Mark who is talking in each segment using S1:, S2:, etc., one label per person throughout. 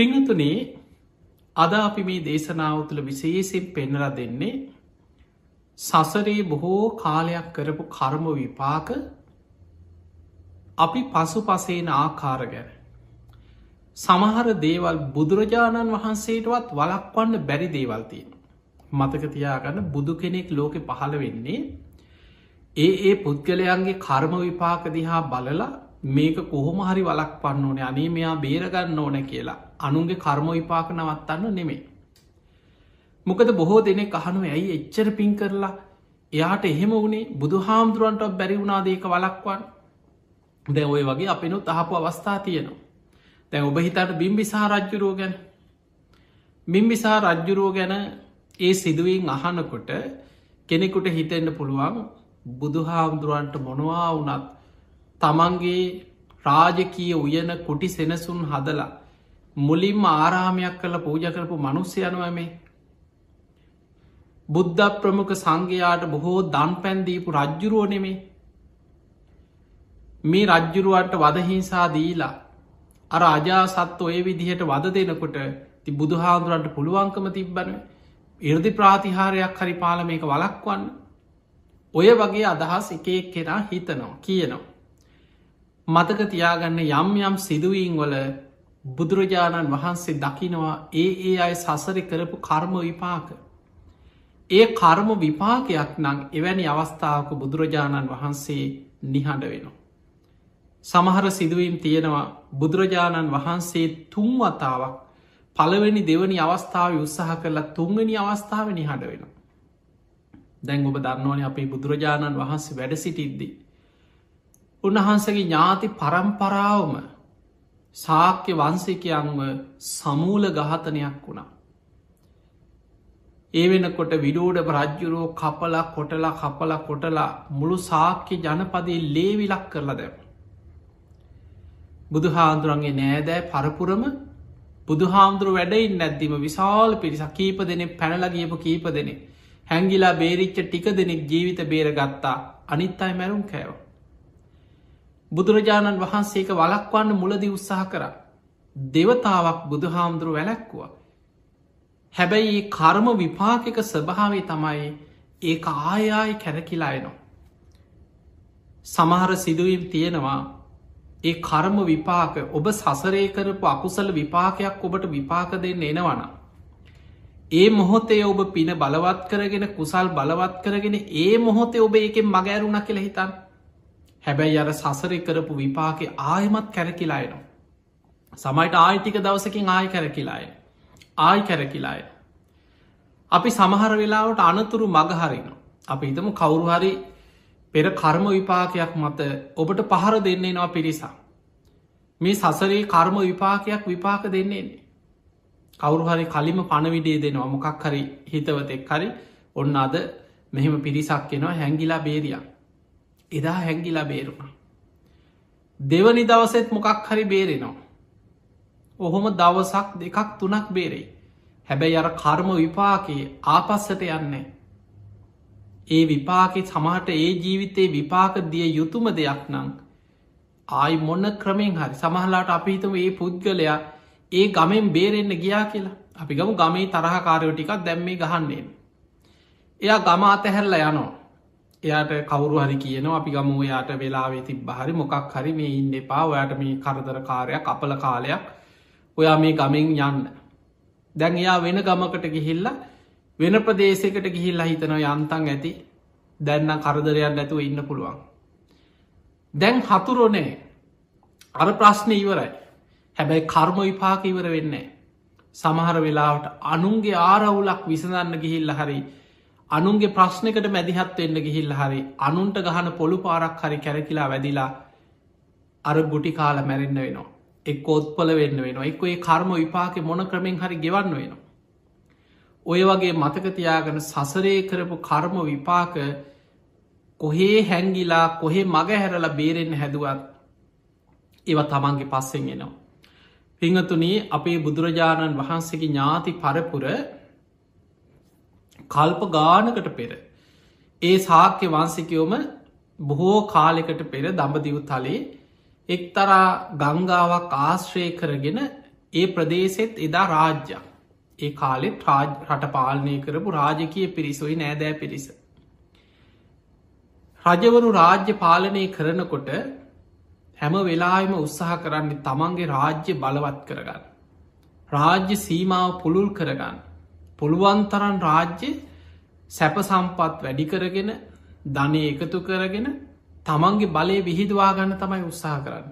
S1: පිංහතුනේ අද අපි මේ දේශනාව තුළ විශේසින් පෙන්නල දෙන්නේ සසරේ බොහෝ කාලයක් කරපු කර්ම විපාක අපි පසු පසේන ආකාර ගැන. සමහර දේවල් බුදුරජාණන් වහන්සේටවත් වලක්වන්න බැරි දේවල්තියෙන. මතකතියාගන්න බුදු කෙනෙක් ලෝකෙ පහළ වෙන්නේ ඒ ඒ පුද්ගලයන්ගේ කර්ම විපාක දිහා බලලා මේක කොහොම හරි වලක් පන්න ඕනේ අනේ මෙයා බේරගන්න ඕන කියලා අනුන්ගේ කර්ම විපාක නවත්තන්න නෙමේ. මොකද බොහෝ දෙනෙ අහනු ඇයි එච්චර පින් කරලා එයාට එහෙම වුණේ බුදු හාමුදුරුවන්ට බැරි වුණාදේක වලක්වන් දැ ඔය වගේ අපිනුත් අහපු අවස්ථා තියෙනවා. දැන් ඔබ හිතට බිම්බිසා රජ්ජුරෝ ගැන බිම්බිසා රජ්ජුරෝ ගැන ඒ සිදුවීන් අහනකොට කෙනෙකුට හිතෙන්න්න පුළුවන් බුදු හාමුදුරුවන්ට මොනවා වනත් තමන්ගේ රාජකීය උයන කුටි සෙනසුන් හදලා මුලින්ම ආරාමයක් කළ පූජ කරපු මනුස්්‍යයනුවමේ බුද්ධ ප්‍රමුඛ සංඝයාට බොහෝ දන් පැන්දීපු රජ්ජුරුව නෙමේ මේ. රජ්ජුරුවන්ට වදහිංසා දීලා අර අජා සත්ව ඔය විදිහට වද දෙනකොට ති බුදුහාදුරන්ට පුළුවන්කම තිබ්බන. ඉරදි ප්‍රාතිහාරයක් හරි පාල මේක වලක්වන්න ඔය වගේ අදහස් එකක් කෙනා හිතනවා කියනවා. මතක තියාගන්න යම් යම් සිදුවීන් වල බුදුරජාණන් වහන්සේ දකිනවා ඒ ඒ අය සසරි කරපු කර්ම විපාක. ඒ කර්ම විපාකයක් නං එවැනි අවස්ථාවක බුදුරජාණන් වහන්සේ නිහඬ වෙනවා. සමහර සිදුවීම් තියෙනවා බුදුරජාණන් වහන්සේ තුන්වතාවක් පළවෙනි දෙවනි අවස්ථාව උත්සාහ කරලා තුන්ගනි අවස්ථාව නිහඬ වෙනවා. දැන් ඔබ දන්නවන අපේ බුදුරජාණන් වහන්සේ වැඩ සිටිද්දී. උන්වහන්සගේ ඥාති පරම්පරාවම සාක්‍ය වන්සිකයන්ව සමූල ගාතනයක් වුණා. ඒ වෙනකොට විඩෝඩ රජ්ජුරෝ කපලා කොටලා කපලා කොටලා මුළු සාක්‍ය ජනපදේ ලේවිලක් කරලා දැම. බුදුහාන්දුරන්ගේ නෑදෑ පරපුරම බුදුහාමුදුරු වැඩයින් නැද්දිම විශාල පිරිසක් කීප දෙනෙ පැනලගියපු කීප දෙනෙ හැංගිලා බේරිච්ච ටික දෙනෙක් ජීවිත බේරගත්තා අනිත් අයි මැරුම් කෑව. බුදුරජාණන් වහන්සේක වලක්වන්න මුලදි උත්සාහ කර. දෙවතාවක් බුදුහාමුදුරු වැලැක්කුව. හැබැයි ඒ කර්ම විපාකක ස්වභාවේ තමයි ඒ ආයායි කැරකිලායනවා. සමහර සිදුවීම් තියෙනවා ඒ කර්ම විපාක ඔබ සසරේ කරපු අකුසල විපාකයක් ඔබට විපාක දෙන්න එනවන. ඒ මොහොතේ ඔබ පින බලවත් කරගෙන කුසල් බලවත් කරගෙන ඒ මොහොතේ ඔබ ඒකෙන් මගෑරුණ කියල හිතන් හැබැයි අර සසරය කරපු විපාක ආයමත් කැරකිලායනවා. සමයිට ආයිටික දවසකින් ආය කැරකිලාය. ආයි කැරකිලාය. අපි සමහර වෙලාවට අනතුරු මගහරින. අපි හිතම කවුරුහරි පෙර කර්ම විපාකයක් මත ඔබට පහර දෙන්නේ නවා පිරිසා. මේ සසරේ කර්ම විපාකයක් විපාක දෙන්නේ. කවුරු හරි කලිම පණවිඩේ දෙනවා මොකක් හරි හිතවතෙක් හරි ඔන්න අද මෙහෙම පිරිසක් කෙනවා හැංගිලා බේරියක්. එදා හැංගිලා බේරුණ. දෙවනි දවසෙත් මොකක් හරි බේරෙනවා. ඔහොම දවසක් දෙකක් තුනක් බේරෙයි. හැබැයි අර කර්ම විපාකයේ ආපස්සට යන්නේ. ඒ විපාකෙ සමහට ඒ ජීවිතයේ විපාක දිය යුතුම දෙයක් නං ආයි මොන්න ක්‍රමෙන් හරි සමහලාට අපිහිතම ඒ පුද්ගලයා ඒ ගමෙන් බේරෙන්න්න ගියා කියලා අපි ගම ගමේ තරහකාරයෝ ටිකක් දැම්මේ ගහන්නේ. එයා ගම අතහැරල යනවා. එයාට කවුරු හරි කියනවා අපි ගම යාට වෙලාවේ තිබ හරි මොකක් හරි මේ ඉන්න එපා ඔයාට මේ කරදර කාරයක් අපල කාලයක් ඔයා මේ ගමෙන් යන්න. දැන් එයා වෙන ගමකට ගිහිල්ලා වෙන ප්‍රදේශකට ගිහිල්ලා හිතන යන්තන් ඇති දැන්න කරදරයක් නැතුව ඉන්න පුළුවන්. දැන් හතුරෝනෑ අර ප්‍රශ්නය ඉවරයි හැබැයි කර්ම විපාක ඉවර වෙන්නේ. සමහර වෙලාවට අනුන්ගේ ආරවුලක් විසඳන්න ගිහිල්ල හරි අනුන්ගේ ප්‍රශ්නකට මැදිහත් වෙන්න ගිහිල්ල හරි අනුන්ට ගහන පොළු පාරක් හරි කැරකිලා වැදිලා අර ගුටි කාල මැරෙන්න්න වෙනවා. එක් ඔත්පල වෙන්න වෙන එක්ක ඒ කර්ම විපාක මොන ක්‍රමෙන් හරි ගෙවන්න වෙනවා. ඔය වගේ මතකතියාගන සසරේ කරපු කර්ම විපාක කොහේ හැංගිලා කොහේ මග හැරලා බේරෙන් හැදුවත් ඒව තමන්ගේ පස්සෙන් එනවා. පිංහතුනී අපේ බුදුරජාණන් වහන්සේගේ ඥාති පරපුර කල්ප ගානකට පෙර. ඒ සාක්‍ය වන්සිකයෝම බොහෝ කාලෙකට පෙර දඹදිව තලේ එක්තරා ගංගාවක් ආශ්‍රය කරගෙන ඒ ප්‍රදේශෙත් එදා රාජ්‍යයක් ඒ කාලෙත් රට පාලනය කරපු රාජකය පිරිසොයි නෑදෑ පිරිස. රජවරු රාජ්‍ය පාලනය කරනකොට හැම වෙලාම උත්සාහ කරන්නේ තමන්ගේ රාජ්‍ය බලවත් කරගන්න. රාජ්‍ය සීමාව පුළුල් කරගන්න. පුළුවන්තරන් රාජ්‍ය සැප සම්පත් වැඩි කරගෙන ධනය එකතු කරගෙන තමන්ගේ බලය විහිදවා ගන්න තමයි උත්සාහ කරන්න.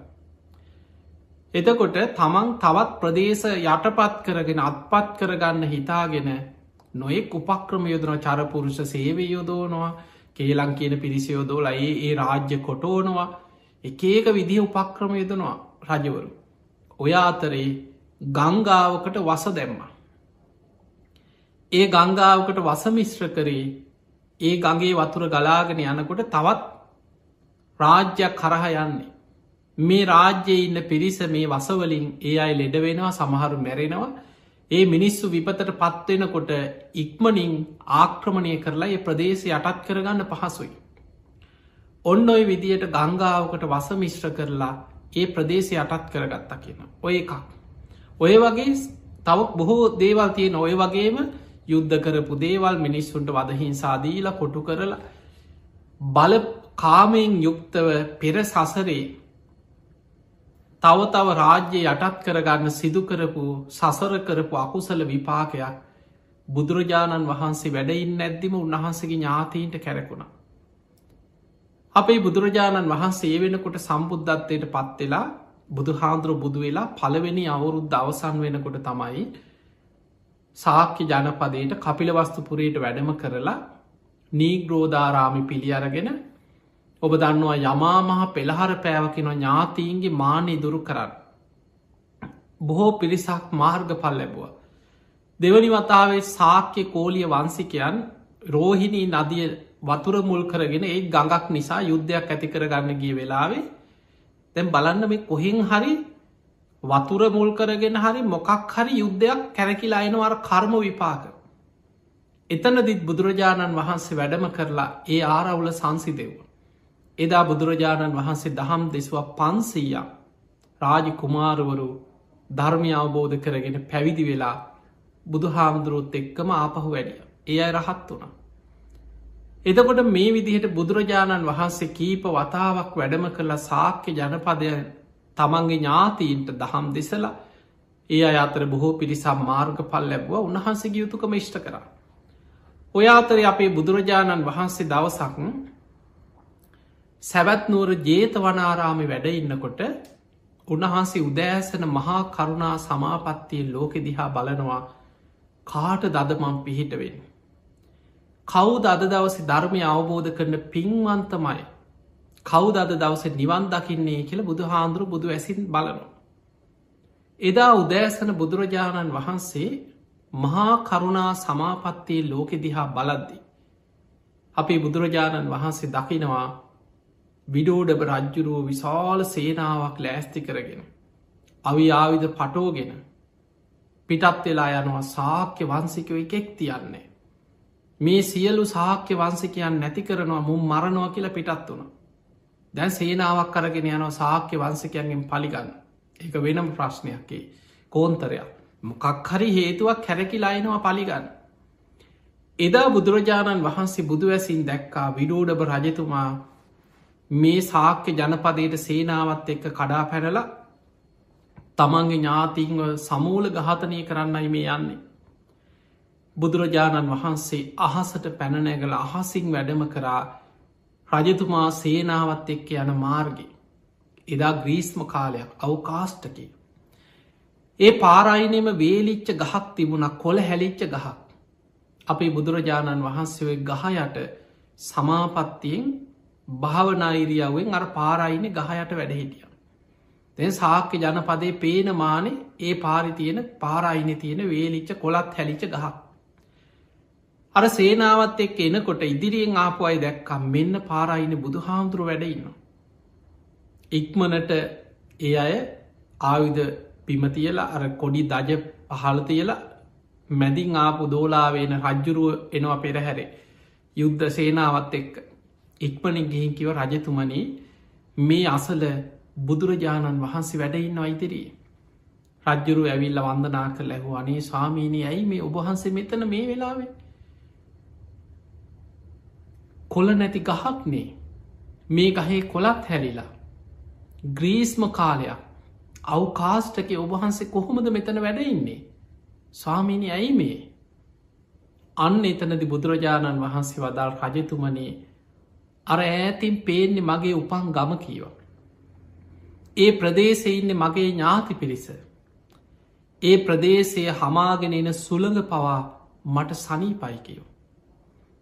S1: එතකොට තමන් තවත් ප්‍රදේශ යටපත් කරගෙන අත්පත් කරගන්න හිතාගෙන නොයෙක් උපක්‍රම යොදන චරපුරුෂ සේවය යොදෝනවා කේලං කියන පිරිසියෝදෝල ඒ ඒ රාජ්‍ය කොටෝනවා එකඒක විදිහ උපක්‍රම යොදනවා රජවරු. ඔය අතරේ ගංගාවකට වස දැම්ම. ඒ ගංගාවකට වසමිශ්‍ර කරේ ඒ ගගේ වතුර ගලාගෙන යනකොට තවත් රාජ්‍යයක් කරහ යන්නේ. මේ රාජ්‍යය ඉන්න පිරිස මේ වසවලින් ඒ අයි ලෙඩ වෙනවා සමහරු මැරෙනවා ඒ මිනිස්සු විපතට පත්වෙනකොට ඉක්මනින් ආක්‍රමණය කරලා ඒ ප්‍රදේශ යටත් කරගන්න පහසුයි. ඔන්න ඔය විදියට ගංගාවකට වස මිශ්‍ර කරලා ඒ ප්‍රදේශය යටත් කරගත්තා කියන. ඔය එකක්. ඔය වගේ තව බොහෝ දේවල් තියෙන ඔය වගේම යුද්ධ කරපු දේවල් මිනිස්සුන්ට වදහින් සාදීලා කොටු කරලා බල කාමයෙන් යුක්තව පෙර සසරේ තව තව රාජ්‍ය යටත් කරගන්න සිදු කරපු සසර කරපු අකුසල විපාකයක් බුදුරජාණන් වහන්සේ වැඩඉන්න ඇද්දිම උන්වහන්සගේ ඥාතීන්ට කැරකුණා. අපේ බුදුරජාණන් වහන්සේ වෙනකොට සම්බුද්ධත්වයට පත්වෙලා බුදු හාන්දුර බුදු වෙලා පළවෙනි අවුරුද්ධ අවසන් වෙනකොට තමයි සාක්‍ය ජනපදයට කපිලවස්තුපුරයට වැඩම කරලා නීග්‍රෝධාරාමි පිළි අරගෙන ඔබ දන්නවා යමා මහ පෙළහර පෑවකිනො ඥාතීන්ගේ මානය දුරු කරන්න. බොහෝ පිරිසක් මාර්ග පල් ලැබුව. දෙවනි වතාවේ සාක්‍ය කෝලිය වන්සිකයන් රෝහිණී නදිය වතුර මුල් කරගෙන ඒ ගඟක් නිසා යුද්ධයක් ඇති කරගන්න ගිය වෙලාවේ තැම් බලන්න මේ කොහෙන් හරි වතුර මුල් කරගෙන හරි මොකක් හරි යුද්ධයක් කැරකිලා අයනවර කර්ම විපාක. එතනදිත් බුදුරජාණන් වහන්සේ වැඩම කරලා ඒ ආරවුල සංසිදෙව්ව. එදා බුදුරජාණන් වහන්සේ දහම් දෙස්වා පන්සීයක් රාජි කුමාරවරු ධර්මය අවබෝධ කරගෙන පැවිදි වෙලා බුදු හාමුදුරුවොත් එක්කම ආපහු වැඩිය. ඒ අයි රහත් වුණ. එතකොට මේ විදිහට බුදුරජාණන් වහන්සේ කීප වතාවක් වැඩම කරලා සාක්‍ය ජනපදය තමන්ගේ ඥාතීන්ට දහම් දෙසලා ඒ අය අතර බොහෝ පිරිසම් මාර්ග පල් ලැබව උන්වහන්සගේ යුතුකම ෂ්ට කර. ඔය අතරේ අපේ බුදුරජාණන් වහන්සේ දවසක් සැවැත්නුවර ජේතවනාරාමි වැඩ ඉන්නකොට උන්වහන්සේ උදෑසන මහා කරුණා සමාපත්තිය ලෝකෙ දිහා බලනවා කාට දදමම් පිහිටවෙන්. කවුද අද දවසි ධර්මය අවබෝධ කරන පින්වන්තමයි කවුද අද දවස නිවන් දකින්නේ කියල බුදු හාන්දුරු බුදු ඇසින් බලනවා. එදා උදෑසන බුදුරජාණන් වහන්සේ මහා කරුණා සමාපත්තියේ ලෝකෙ දිහා බලද්දි. අපේ බුදුරජාණන් වහන්සේ දකිනවා විඩෝඩබ රජ්ජුරුව විශාල සේනාවක් ලෑස්ති කරගෙන. අවි ආවිධ පටෝගෙන පිටත් වෙලා යනවා සාක්‍ය වන්සිකව එකෙක් තියන්නේ. මේ සියලු සාක්‍ය වන්සිකයන් නැති කරනවා මුම් මරණවා කියලා පිටත් වුණ. දැන් සේනාවක් කරගෙන යනවා සාක්‍ය වන්සිකයන්ගෙන් පලිගන්න එක වෙනම ප්‍රශ්නයක්කේ කෝන්තරයක් මොකක් හරි හේතුවක් කැරකිලායනවා පලිගන්න. එදා බුදුරජාණන් වහන්සේ බුදුවැසින් දැක්කා විඩෝඩබ රජතුමා මේ සාක්‍ය ජනපදයට සේනාවත් එක්ක කඩා පැනලා තමන්ගේ ඥාතිීන්ව සමූල ගහතනය කරන්නයි මේ යන්නේ. බුදුරජාණන් වහන්සේ අහසට පැනනැගල අහසිං වැඩම කරා රජතුමා සේනාවත් එක්ක යන මාර්ගි. එදා ග්‍රීස්ම කාලයක් අවකාස්ටකි. ඒ පාරයිනෙම වේලිච්ච ගහක් තිබුණ කොළ හැලිච්ච ගහක්. අපේ බුදුරජාණන් වහන්සේ ගහයට සමාපත්තියෙන් භාවනායිරියාවෙන් අර පාරයින ගහයට වැඩහිටිය. දැ සාක්‍ය ජනපදේ පේන මානේ ඒ පාරි තියෙන පාරයින තියෙන වේලිච්ච කොළත් හැලිච ගහක්. අර සේනාවත් එක් එනකොට ඉදිරියෙන් ආපු අයි දැක්කම් මෙන්න පාරයින බුදු හාමුදුරුව වැඩඉන්න. ඉක්මනට ඒ අය ආවිධ පිමතියලා අර කොඩි දජ පහලතියලා මැදින් ආපු දෝලාවෙන රජ්ජුරුව එනවා පෙරහැරේ යුද්ධ සේනාවත් එක්ක ඉක්මනින් ගිහින් කිව රජතුමනේ මේ අසල බුදුරජාණන් වහන්සේ වැඩඉන්න අයිතිරී. රජ්ජුරු ඇවිල්ල වන්දනා කර ලැහු අනේ ස්වාමීනී ඇයි මේ ඔබහන්සේ මෙතන මේ වෙලාවේ කොල නැති ගහක්නේ මේ ගහේ කොලත් හැලිලා ග්‍රීස්ම කාලයක් අවකාස්ටක ඔබහන්සේ කොහොමද මෙතන වැඩඉන්නේ ස්වාමීනි ඇයි මේ අන්න එතනදි බුදුරජාණන් වහන්සේ වදාල් රජතුමනේ අර ඈතින් පේන්නේ මගේ උපන් ගම කීව. ඒ ප්‍රදේශය ඉන්න මගේ ඥාති පිරිස. ඒ ප්‍රදේශය හමාගෙන එන සුළඟ පවා මට සනීපයිකයෝ.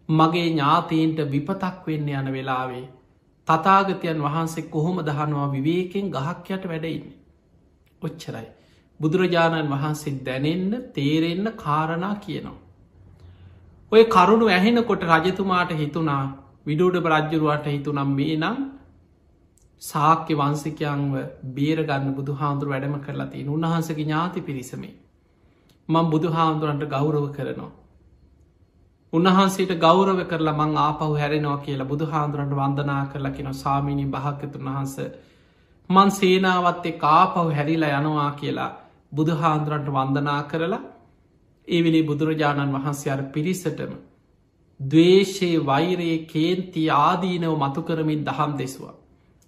S1: මගේ ඥාතීන්ට විපතක් වෙන්න යන වෙලාවේ තතාගතයන් වහන්සේ කොහොම දහනවා විවේකෙන් ගහක් යට වැඩඉන්න. ඔච්චරයි. බුදුරජාණන් වහන්සේ දැනෙන්න තේරෙන්න කාරණා කියනවා. ඔය කරුණු ඇහෙනකොට රජතුමාට හිතුනා විඩුඩ රජ්ජරුවට හිතුනම් මේ නම් සාක්‍ය වන්සිකයන්ව බේරගන්න බුදු හාමුදුර වැඩම කරලා තිය උන්වහන්සගේ ඥාති පිරිසමේ. මං බුදු හාමුදුරන්ට ගෞරව කරනවා. උන්වහන්සේට ගෞරව කරලා මං ආපහු හැරෙනවා කියලා බුදු හාමුදුරන්ට වන්දනා කරලා කියෙන සාමීනී භාකතුන් වහන්ස මන් සේනාවත් එක් ආපහු හැරිලා යනවා කියලා බුදු හාන්දුරන්ට වන්දනා කරලා ඒවිලි බුදුරජාණන් වහන්සේ අර පිරිසටම දවේශයේ වෛරයේ කේන්ති ආදීනව මතු කරමින් දහම් දෙසවා.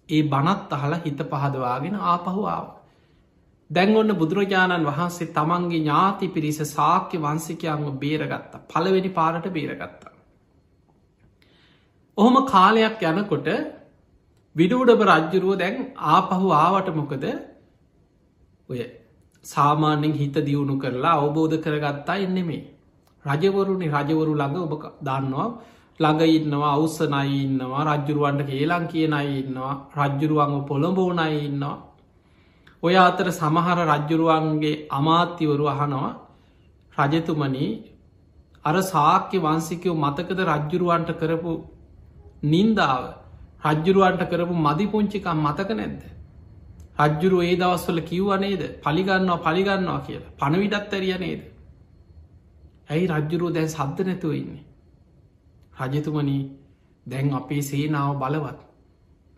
S1: ඒ බනත් අහලා හිත පහදවාගෙන ආපහු ආව. දැන් ඔන්න බුදුරජාණන් වහන්සේ තමන්ගේ ඥාති පිරිස සාක්‍ය වන්සිකයන්ම බේරගත්ත. පළවෙනි පාරට බේරගත්තා. ඔහොම කාලයක් යනකොට විඩූඩබ රජ්ජුරුව දැන් ආපහු ආවට මොකද? ඔය සාමාන්‍යෙන් හිත දියුණු කරලා අවබෝධ කරගත්තා එන්නෙමේ රජවරුණි රජවරු ළඟ ඔබ දන්නවා. ළඟ ඉන්නවා අවස්සනයි ඉන්නවා රජ්ජුරුවන්ට කියලං කියන අයි ඉන්නවා රජ්ජුරුවන්ව පොළඹෝනයි ඉන්නවා. ඔය අතර සමහර රජ්ජුරුවන්ගේ අමාත්‍යවරු අහනවා රජතුමනී අර සාක්‍ය වන්සිකයෝ මතකද රජ්ජුරුවන්ට කරපු නින්දාව? රජ්ජුරුවන්ට කරපු මදිපුංචිකම් මතක නැද්ද? රජ්ජුරු ඒ දවස්වල කිව්ව නේද? පලිගන්නවා පලිගන්නවා කියලා. පණවිඩත් ඇරිය නේද? ඇයි රජ්ජුරුව දැන් සද්ධ නැතුව ඉන්නේ? රජතුමනී දැන් අපේ සේනාව බලවත්.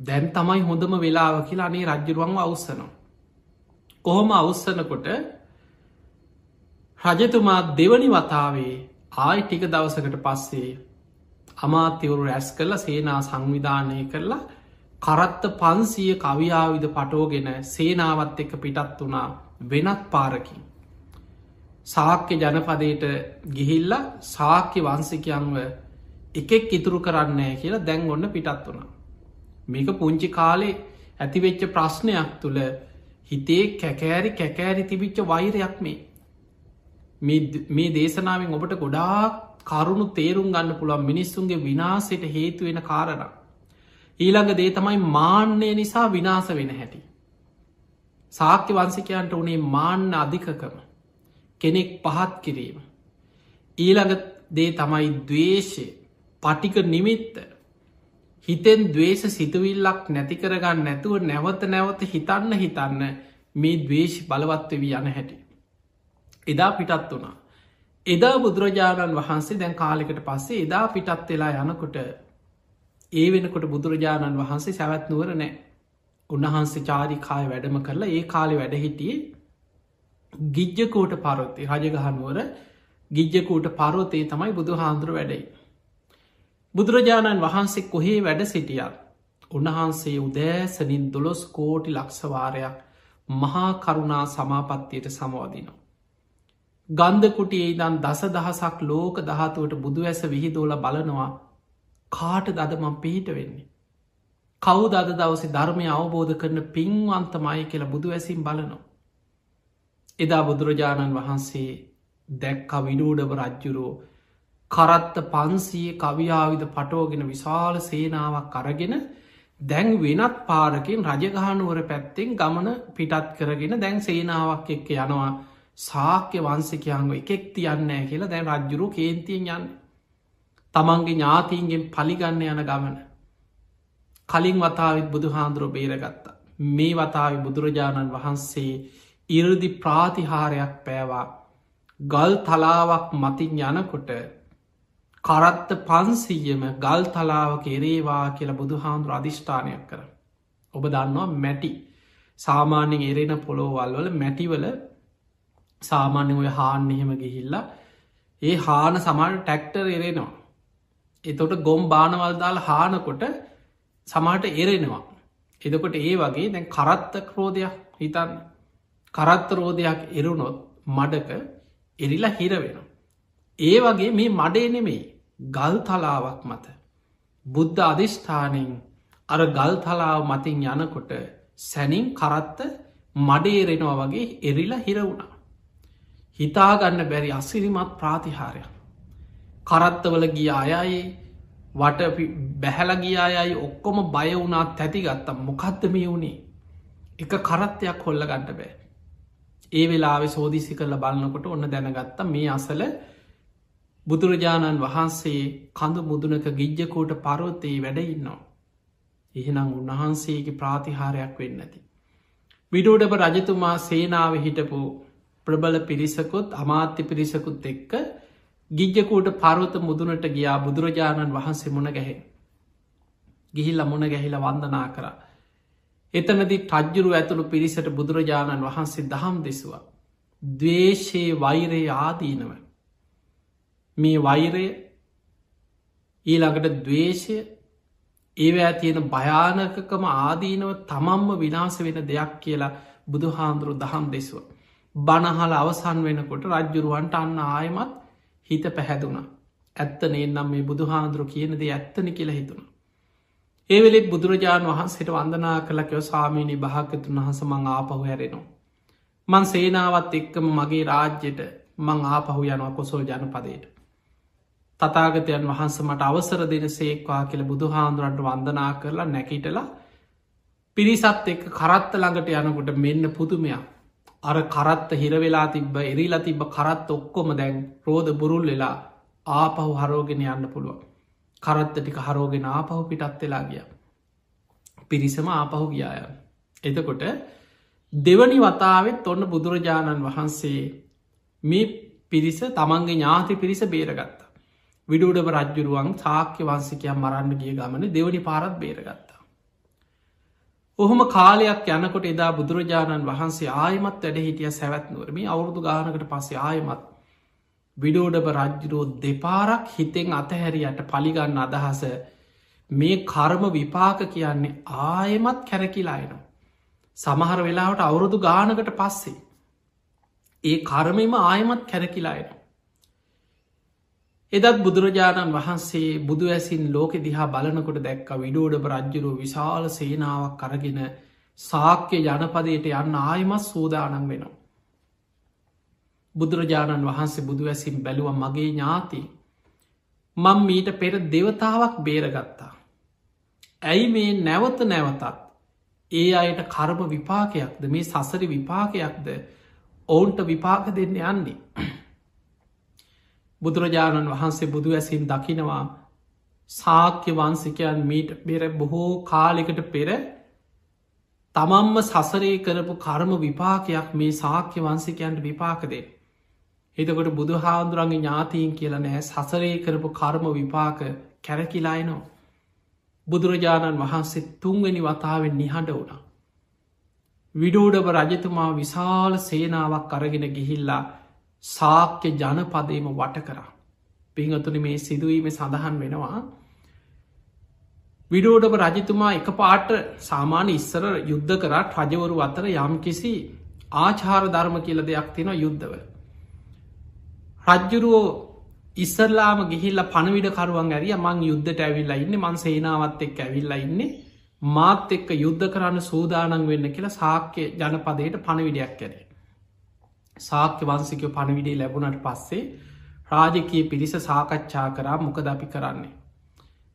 S1: දැන් තමයි හොඳම වෙලාව කියලා අනේ රජ්ජුරුවන්ව අවස්සනවා. කොහොම අවස්සනකොට රජතුමා දෙවනි වතාවේ ආයි ටික දවසකට පස්සේ අමාත්‍යවරු රැස් කරලා සේනා සංවිධානය කරලා කරත්ත පන්සිය කවියාවිද පටෝගෙන සේනාවත් එක පිටත් වනා වෙනත් පාරකින්. සාක්‍ය ජනපදයට ගිහිල්ල සාක්‍ය වන්සිකයන්ව එකෙක් ඉතුරු කරන්නේ කියලා දැන් ඔන්න පිටත් වුණා. මේක පුංචි කාලේ ඇතිවෙච්ච ප්‍රශ්නයක් තුළ හිතේ කැකෑරි කැකෑරි තිබිච්ච වෛරයක් මේ. මේ දේශනාවෙන් ඔබට ගොඩාක් කරුණු තේරුම් ගන්න පුළුවන් මිනිස්සුන්ගේ විනාසයට හේතුවෙන කාරණ. ඊළඟ දේ තමයි මාන්‍යය නිසා විනාස වෙන හැටි. සාක්‍ය වන්සිකයන්ට උනේ මාන්න අධිකකම කෙනෙක් පහත් කිරීම. ඊළඟ දේ තමයි දවේශය පටික නිමිත්ත හිතෙන් දවේශ සිතුවිල්ලක් නැතිකරගන්න නැතුව නැවත නැවත හිතන්න හිතන්න මේ දවේශ බලවත්වවී යන හැටි. එදා පිටත් වනා. එදා බුදුරජාණන් වහන්සේ දැන් කාලෙකට පස්සේ එදා පිටත් වෙලා යනකොට ඒ වෙනකොට බුදුරජාණන් වහන්සේ සැවැත් නුවර නෑ උන්වහන්සේ චාරිකාය වැඩම කරලා ඒ කාලෙ වැඩහිටියේ ගිජ්ජකෝට පරොත්තේ රජගහනුවර ගිජ්ජකූට පරෝතේ තමයි බුදු හාන්දුර වැඩයි. බුදුරජාණන් වහන්සේ කොහේ වැඩ සිටියත් උන්වහන්සේ උදෑසනින් දොළොස් කෝටි ලක්ෂවාරයක් මහා කරුණා සමාපත්තියට සමවදිනවා. ගන්ධකුටියේ ඉදන් දස දහසක් ලෝක දහතුවට බුදු ඇස විහිදෝල බලනවා කාට දදමම් පිහිට වෙන්නේ. කවු දද දවසේ ධර්මය අවබෝධ කරන පින්වන්තමයි කියලා බුදු ඇසිම් බලනවා. එදා බුදුරජාණන් වහන්සේ දැක්ක විඩූඩව රජ්ජුරෝ කරත්ත පන්සිය කවියාවිද පටෝගෙන විශාල සේනාවක් කරගෙන දැන් වෙනත් පාරකින් රජගහනුවර පැත්තෙන් ගමන පිටත් කරගෙන දැන් සේනාවක් එක්ක යනවා සාක්‍ය වන්සිකයන්ව එකෙක් තියන්නෑ කියලා දැන් රජ්ජුරු කේන්තියෙන් යන්න. තමන්ගේ ඥාතීන්ගෙන් පලිගන්න යන ගමන. කලින් වතාවත් බුදු හාන්දුරුව බේරගත්තා. මේ වතාව බුදුරජාණන් වහන්සේ ඉරදි ප්‍රාතිහාරයක් පෑවා ගල් තලාවක් මතින් යනකොට කරත්ත පන්සීයම ගල් තලාවක එරේවා කියලා බුදු හාන්දුර අධිෂ්ඨානයක් කර. ඔබ දන්නවා මැටි. සාමාන්‍යෙන් එරෙන පොළොවල් වල මැටිවල සාමාන්‍ය ඔය හාන්න එහෙම ගිහිල්ලා ඒ හාන සමාට ටැක්ටර් එරෙනවා. එතොට ගොම් බානවල් දාල් හානකොට සමාට එරෙනවා. එදකොට ඒ වගේ දැන් කරත්ත ක්‍රෝධයක් හිතන්න. කරත්ත රෝධයක් එරුණොත් මඩක එරිලා හිර වෙන. ඒ වගේ මේ මඩේ නෙමෙයි. ගල් තලාවක් මත. බුද්ධ අධිෂ්ඨානෙන් අර ගල් තලාව මතින් යනකොට සැනින් කරත්ත මඩේරෙනවා වගේ එරිලා හිර වුණා. හිතාගන්න බැරි අසිරිමත් ප්‍රාතිහාරයක්. කරත්තවල ගිය අයයි වට බැහැලගිය අයයි ඔක්කොම බය වුණත් ඇතිගත්තම් මොකක්ද මේ වුණේ එක කරත්තයක් හොල්ල ගන්නට බෑ ඒ වෙලාවෙ සෝදිසි කරල බලන්නකොට ඔන්න දැනගත්ත මේ අසල බුදුරජාණන් වහන්සේ කඳු මුදුනක ගිජ්ජකෝට පරවතයේ වැඩඉන්නවා. එහෙනම් උන්වහන්සේගේ ප්‍රාතිහාරයක් වෙන්න ඇති. විඩෝඩප රජතුමා සේනාව හිටපු ප්‍රබල පිරිසකුත් අමාත්‍ය පිරිසකුත් එක්ක ගිජ්ජකූට පරවත මුදුනට ගියා බුදුරජාණන් වහන්සේ මුණ ගැහෙ. ගිහිල්ල මුණ ගැහිල වන්දනා කරා. එතනදි ටජ්ජුරු ඇතුළු පිරිසට බුදුරජාණන් වහන්සේ දහම් දෙසවා. දවේශයේ වෛරයේ ආදීනව. මේ වෛරය ඊළඟට දවේශය ඒවෑ තියෙන භයානකකම ආදීනව තමම්ම විනාස වෙන දෙයක් කියලා බුදුහාන්දුරු දහම් දෙසුව. බණහල අවසන් වෙනකොට රජ්ජුරුවන්ට අන්න ආයමත් හිත පැහැදුනා. ඇත්ත නේනම් මේ බුදුහාන්දුරු කියනද ඇත්තනි කියලා හිතුුණ. ඒවෙලෙත් බුදුරජාණන් වහන්සේට වන්දනා කළකව සාමීනි භාකතුන් වහස මං ආපහු හැරෙනවා. මං සේනාවත් එක්කම මගේ රාජ්‍යයට මං ආපහු යනවා කොසෝල් ජනපදයට. තතාගතයන් වහන්ස මට අවසර දෙන සේක්වා කියල බුදුහාන්දුරන්ට වන්දනා කරලා නැකිටලා පිරිසත් එක්ක කරත්ත ළඟට යනකොට මෙන්න පුදුමයක්. අර කරත්ත හිරවෙලා තිබ්බ එරිලා තිබ්බ කරත් ඔක්කොම දැන් රෝධ බුරුල් වෙලා ආපහු හරෝගෙන යන්න පුළුවන්. කරත්ත ටික හරෝගෙන ආපහු පිටත් වෙලා ගිය. පිරිසම ආපහු ගියාය. එතකොට දෙවනි වතාවත් ඔන්න බුදුරජාණන් වහන්සේ මේ පිරිස තමන්ගේ ඥාති පිරිස බේරගත්ත. විඩුඩම රජ්ජුරුවන් සාක්‍ය වන්සිකයක් මරන්න ගිය ගමන දෙවනි පාරත් බේරගත්තා. ඔහොම කාලයක් යනකොට එදා බුදුරජාණන් වහන්සේ ආයමත් වැඩ හිටිය සැවැත්නුවරම අවුරුදු ගානකට පස්සේ ආයමත් විඩෝඩබ රජ්ජුරෝ දෙපාරක් හිතෙන් අතහැරියට පලිගන්න අදහස මේ කර්ම විපාක කියන්නේ ආයමත් කැරකිලායනවා. සමහර වෙලාවට අවුරුදු ගානකට පස්සේ. ඒ කර්මම ආයමත් කැරකිලායනවා. එදත් බුදුරජාණන් වහන්සේ බුදු ඇසින් ලෝකෙ දිහා බලනකොට දැක්ක විඩෝඩ රජ්ජුරුව විශාල සේනාවක් කරගෙන සාක්‍ය ජනපදයට යන්න ආයමත් සූදානන් වෙනවා. බුදුරජාණන් වහන්සේ බුදු ඇසින් බැලුව මගේ ඥාති මං මීට පෙර දෙවතාවක් බේරගත්තා. ඇයි මේ නැවත නැවතත් ඒ අයට කරම විපාකයක්ද මේ සසරි විපාකයක්ද ඔවුන්ට විපාක දෙන්න යන්නේ. බුදුරජාණන් වහන්සේ බුදු ඇසින් දකිනවා සාක්‍ය වන්සිකයන් මීට බෙර බොහෝ කාලෙකට පෙර තමම්ම සසරේ කරපු කර්ම විපාකයක් මේ සාක්‍ය වන්සිකයන්ට විපාකදේ. එතකොට බුදු හාන්දුරන්ගේ ඥාතීන් කියල නෑ සසරේ කරපු කර්ම විපාක කැරකිලායිනෝ. බුදුරජාණන් වහන්සේ තුන්වැනි වතාවෙන් නිහඬ වුණා. විඩෝඩබ රජතුමා විශාල සේනාවක් අරගෙන ගිහිල්ලා සාක්‍ය ජනපදේම වට කරා. පිංහතුන මේ සිදුවීම සඳහන් වෙනවා. විඩෝඩබ රජතුමා එක පාට සාමාන්‍ය ඉස්සර යුද්ධ කරත් රජවරු අතර යම් කිසි ආචාර ධර්ම කියල දෙයක් තියෙන යුද්ධව. රජ්ජුරුවෝ ඉස්සරලාම ගිහිල්ල පණවිඩකරුවන් ඇරිය මං යුද්ධට ඇවිල්ලා ඉන්න මන් සේනාවත් එක් ඇවිල්ලා ඉන්නේ මාත් එක්ක යුද්ධ කරන්න සූදානන් වෙන්න කියලා සාක්‍ය ජනපදයට පණවිඩයක් කැරේ. සාක්‍ය වන්සිකව පණවිඩේ ලැබුණට පස්සේ රාජකය පිරිස සාකච්ඡා කරා මොකද අපි කරන්නේ.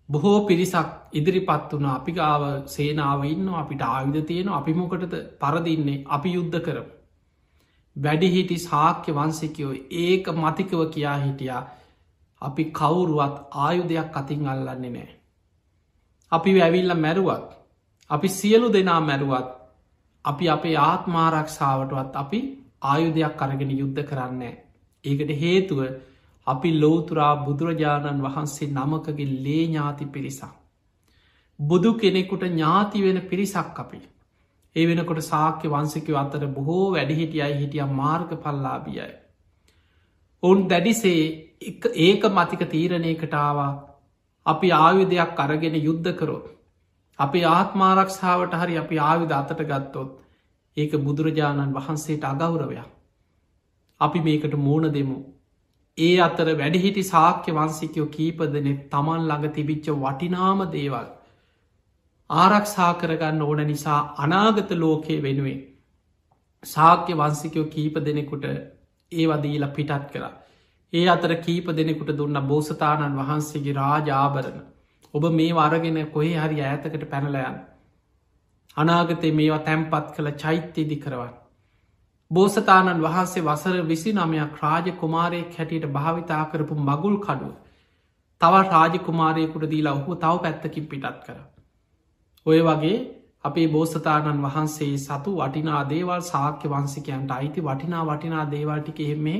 S1: බොහෝ පිරිසක් ඉදිරිපත් වුණ අපි ගාව සේනාව ඉන්න අපිට ආයුධ තියෙන අපි මොකටද පරදින්නේ අපි යුද්ධ කරම. වැඩිහිටි සාක්‍ය වන්සිකයෝ ඒක මතිකව කියා හිටියා අපි කවුරුවත් ආයුධයක් අතින් අල්ලන්නේ නෑ. අපි වැැවිල්ල මැරුවත් අපි සියලු දෙනා මැරුවත් අපි අපේ ආත්මාරක්ෂාවටවත් අපි ආයුධයක් අරගෙන යුද්ධ කරන්නේ. ඒකට හේතුව අපි ලෝතුරා බුදුරජාණන් වහන්සේ නමකගේ ලේ ඥාති පිරිසක්. බුදු කෙනෙකුට ඥාති වෙන පිරිසක් අපි. ඒ වෙනකොට සාක්‍ය වන්සිකව අතර බොහෝ වැඩිහිටියයි හිටිය මාර්ග පල්ලාබියයි. ඔවුන් දැඩිසේ ඒක මතික තීරණයකටාවා අපි ආයුධයක් අරගෙන යුද්ධ කරොත්. අපි ආත්මාරක්ෂාවට හරි අපි ආයුධ අතට ගත්තොත් ඒක බුදුරජාණන් වහන්සේට අගෞරවයක්. අපි මේකට මෝන දෙමු. ඒ අතර වැඩිහිටි සාක්‍ය වන්සිකයෝ කීපදනෙ තමන් ළඟ තිබිච්ච වටිනාම දේවල්. ආරක්ෂා කරගන්න ඕන නිසා අනාගත ලෝකයේ වෙනුවෙන්. සාක්‍ය වන්සිකයෝ කීප දෙනෙකුට ඒ වදීල පිටත් කලා. ඒ අතර කීප දෙනෙකුට දුන්න බෝසතාණන් වහන්සේගේ රාජාභරණ. ඔබ මේ වරගෙන කොහේ හරි ඇතකට පැනලයන්. අනාගතය මේවා තැම්පත් කළ චෛත්‍යයේදි කරවන්න. බෝසතාණන් වහන්සේ වසර විසි නමයක් රාජ කුමාරයෙක් හැටියට භාවිතා කරපු මගුල් කඩුව. තව රාජ කුමාරයකුට දීලා ඔහු තව පැත්තකින් පිටත් කර. ඔය වගේ අපේ බෝසතාණන් වහන්සේ සතු වටිනා දේවල් සාක්‍ය වන්සිකයන්ට අයිති වටිනා වටිනා දේවල්ටික එහෙමේ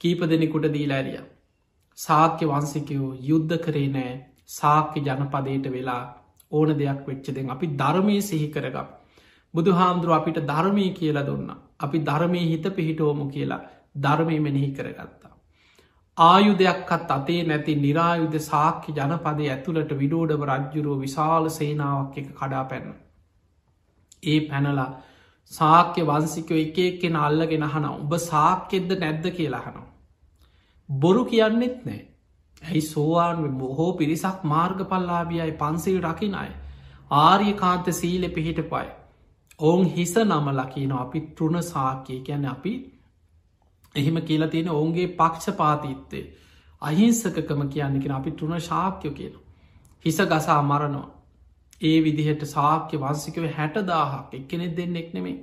S1: කීප දෙනෙකුට දීලෑරිය. සාක්‍ය වන්සිකයෝ යුද්ධ කරේ නෑ සාක්‍ය ජනපදයට වෙලා ඕන දෙයක් වෙච්චදෙන් අපි ධර්මය සිහි කරගම්. බුදු හාමුදුරුව අපිට ධර්මය කියලා දුන්න. අපි ධර්මය හිත පිහිටෝමු කියලා ධර්මය මෙනෙහි කරගත්තා. ආයුධයක්කත් අතේ නැති නිරායුධ සාක්‍ය ජනපදය ඇතුළට විඩෝඩව රජ්ජුරුව විශාල සේනාවක් එක කඩා පැන්න. ඒ පැනලා සාක්‍ය වන්සිකව එක එක්කෙන අල්ලගෙන හන උඹ සාක්කෙද්ද නැද්ද කියලා හනවා. බොරු කියන්නෙත් නෑ ඇයි සෝවාන් බොහෝ පිරිසක් මාර්ග පල්ලාබියයි පන්සිල් රකින අය ආර්ය කාන්ත සීල පිහිට පයි. ඔවුන් හිස නම ලකින අපි තෘණ සාකය ගැන අපි එහෙම කියලා තියෙන ඔවුන්ගේ පක්ෂ පාතිත්තේ අහිංසකකම කියන්නකෙන අපි තෘණ ශාක්‍යය කියන. හිස ගසා මරනවා. ඒ විදිහට සාක්‍ය වන්සිකව හැට දාහක් එක්කෙනෙ දෙන්න එක් නෙමේ.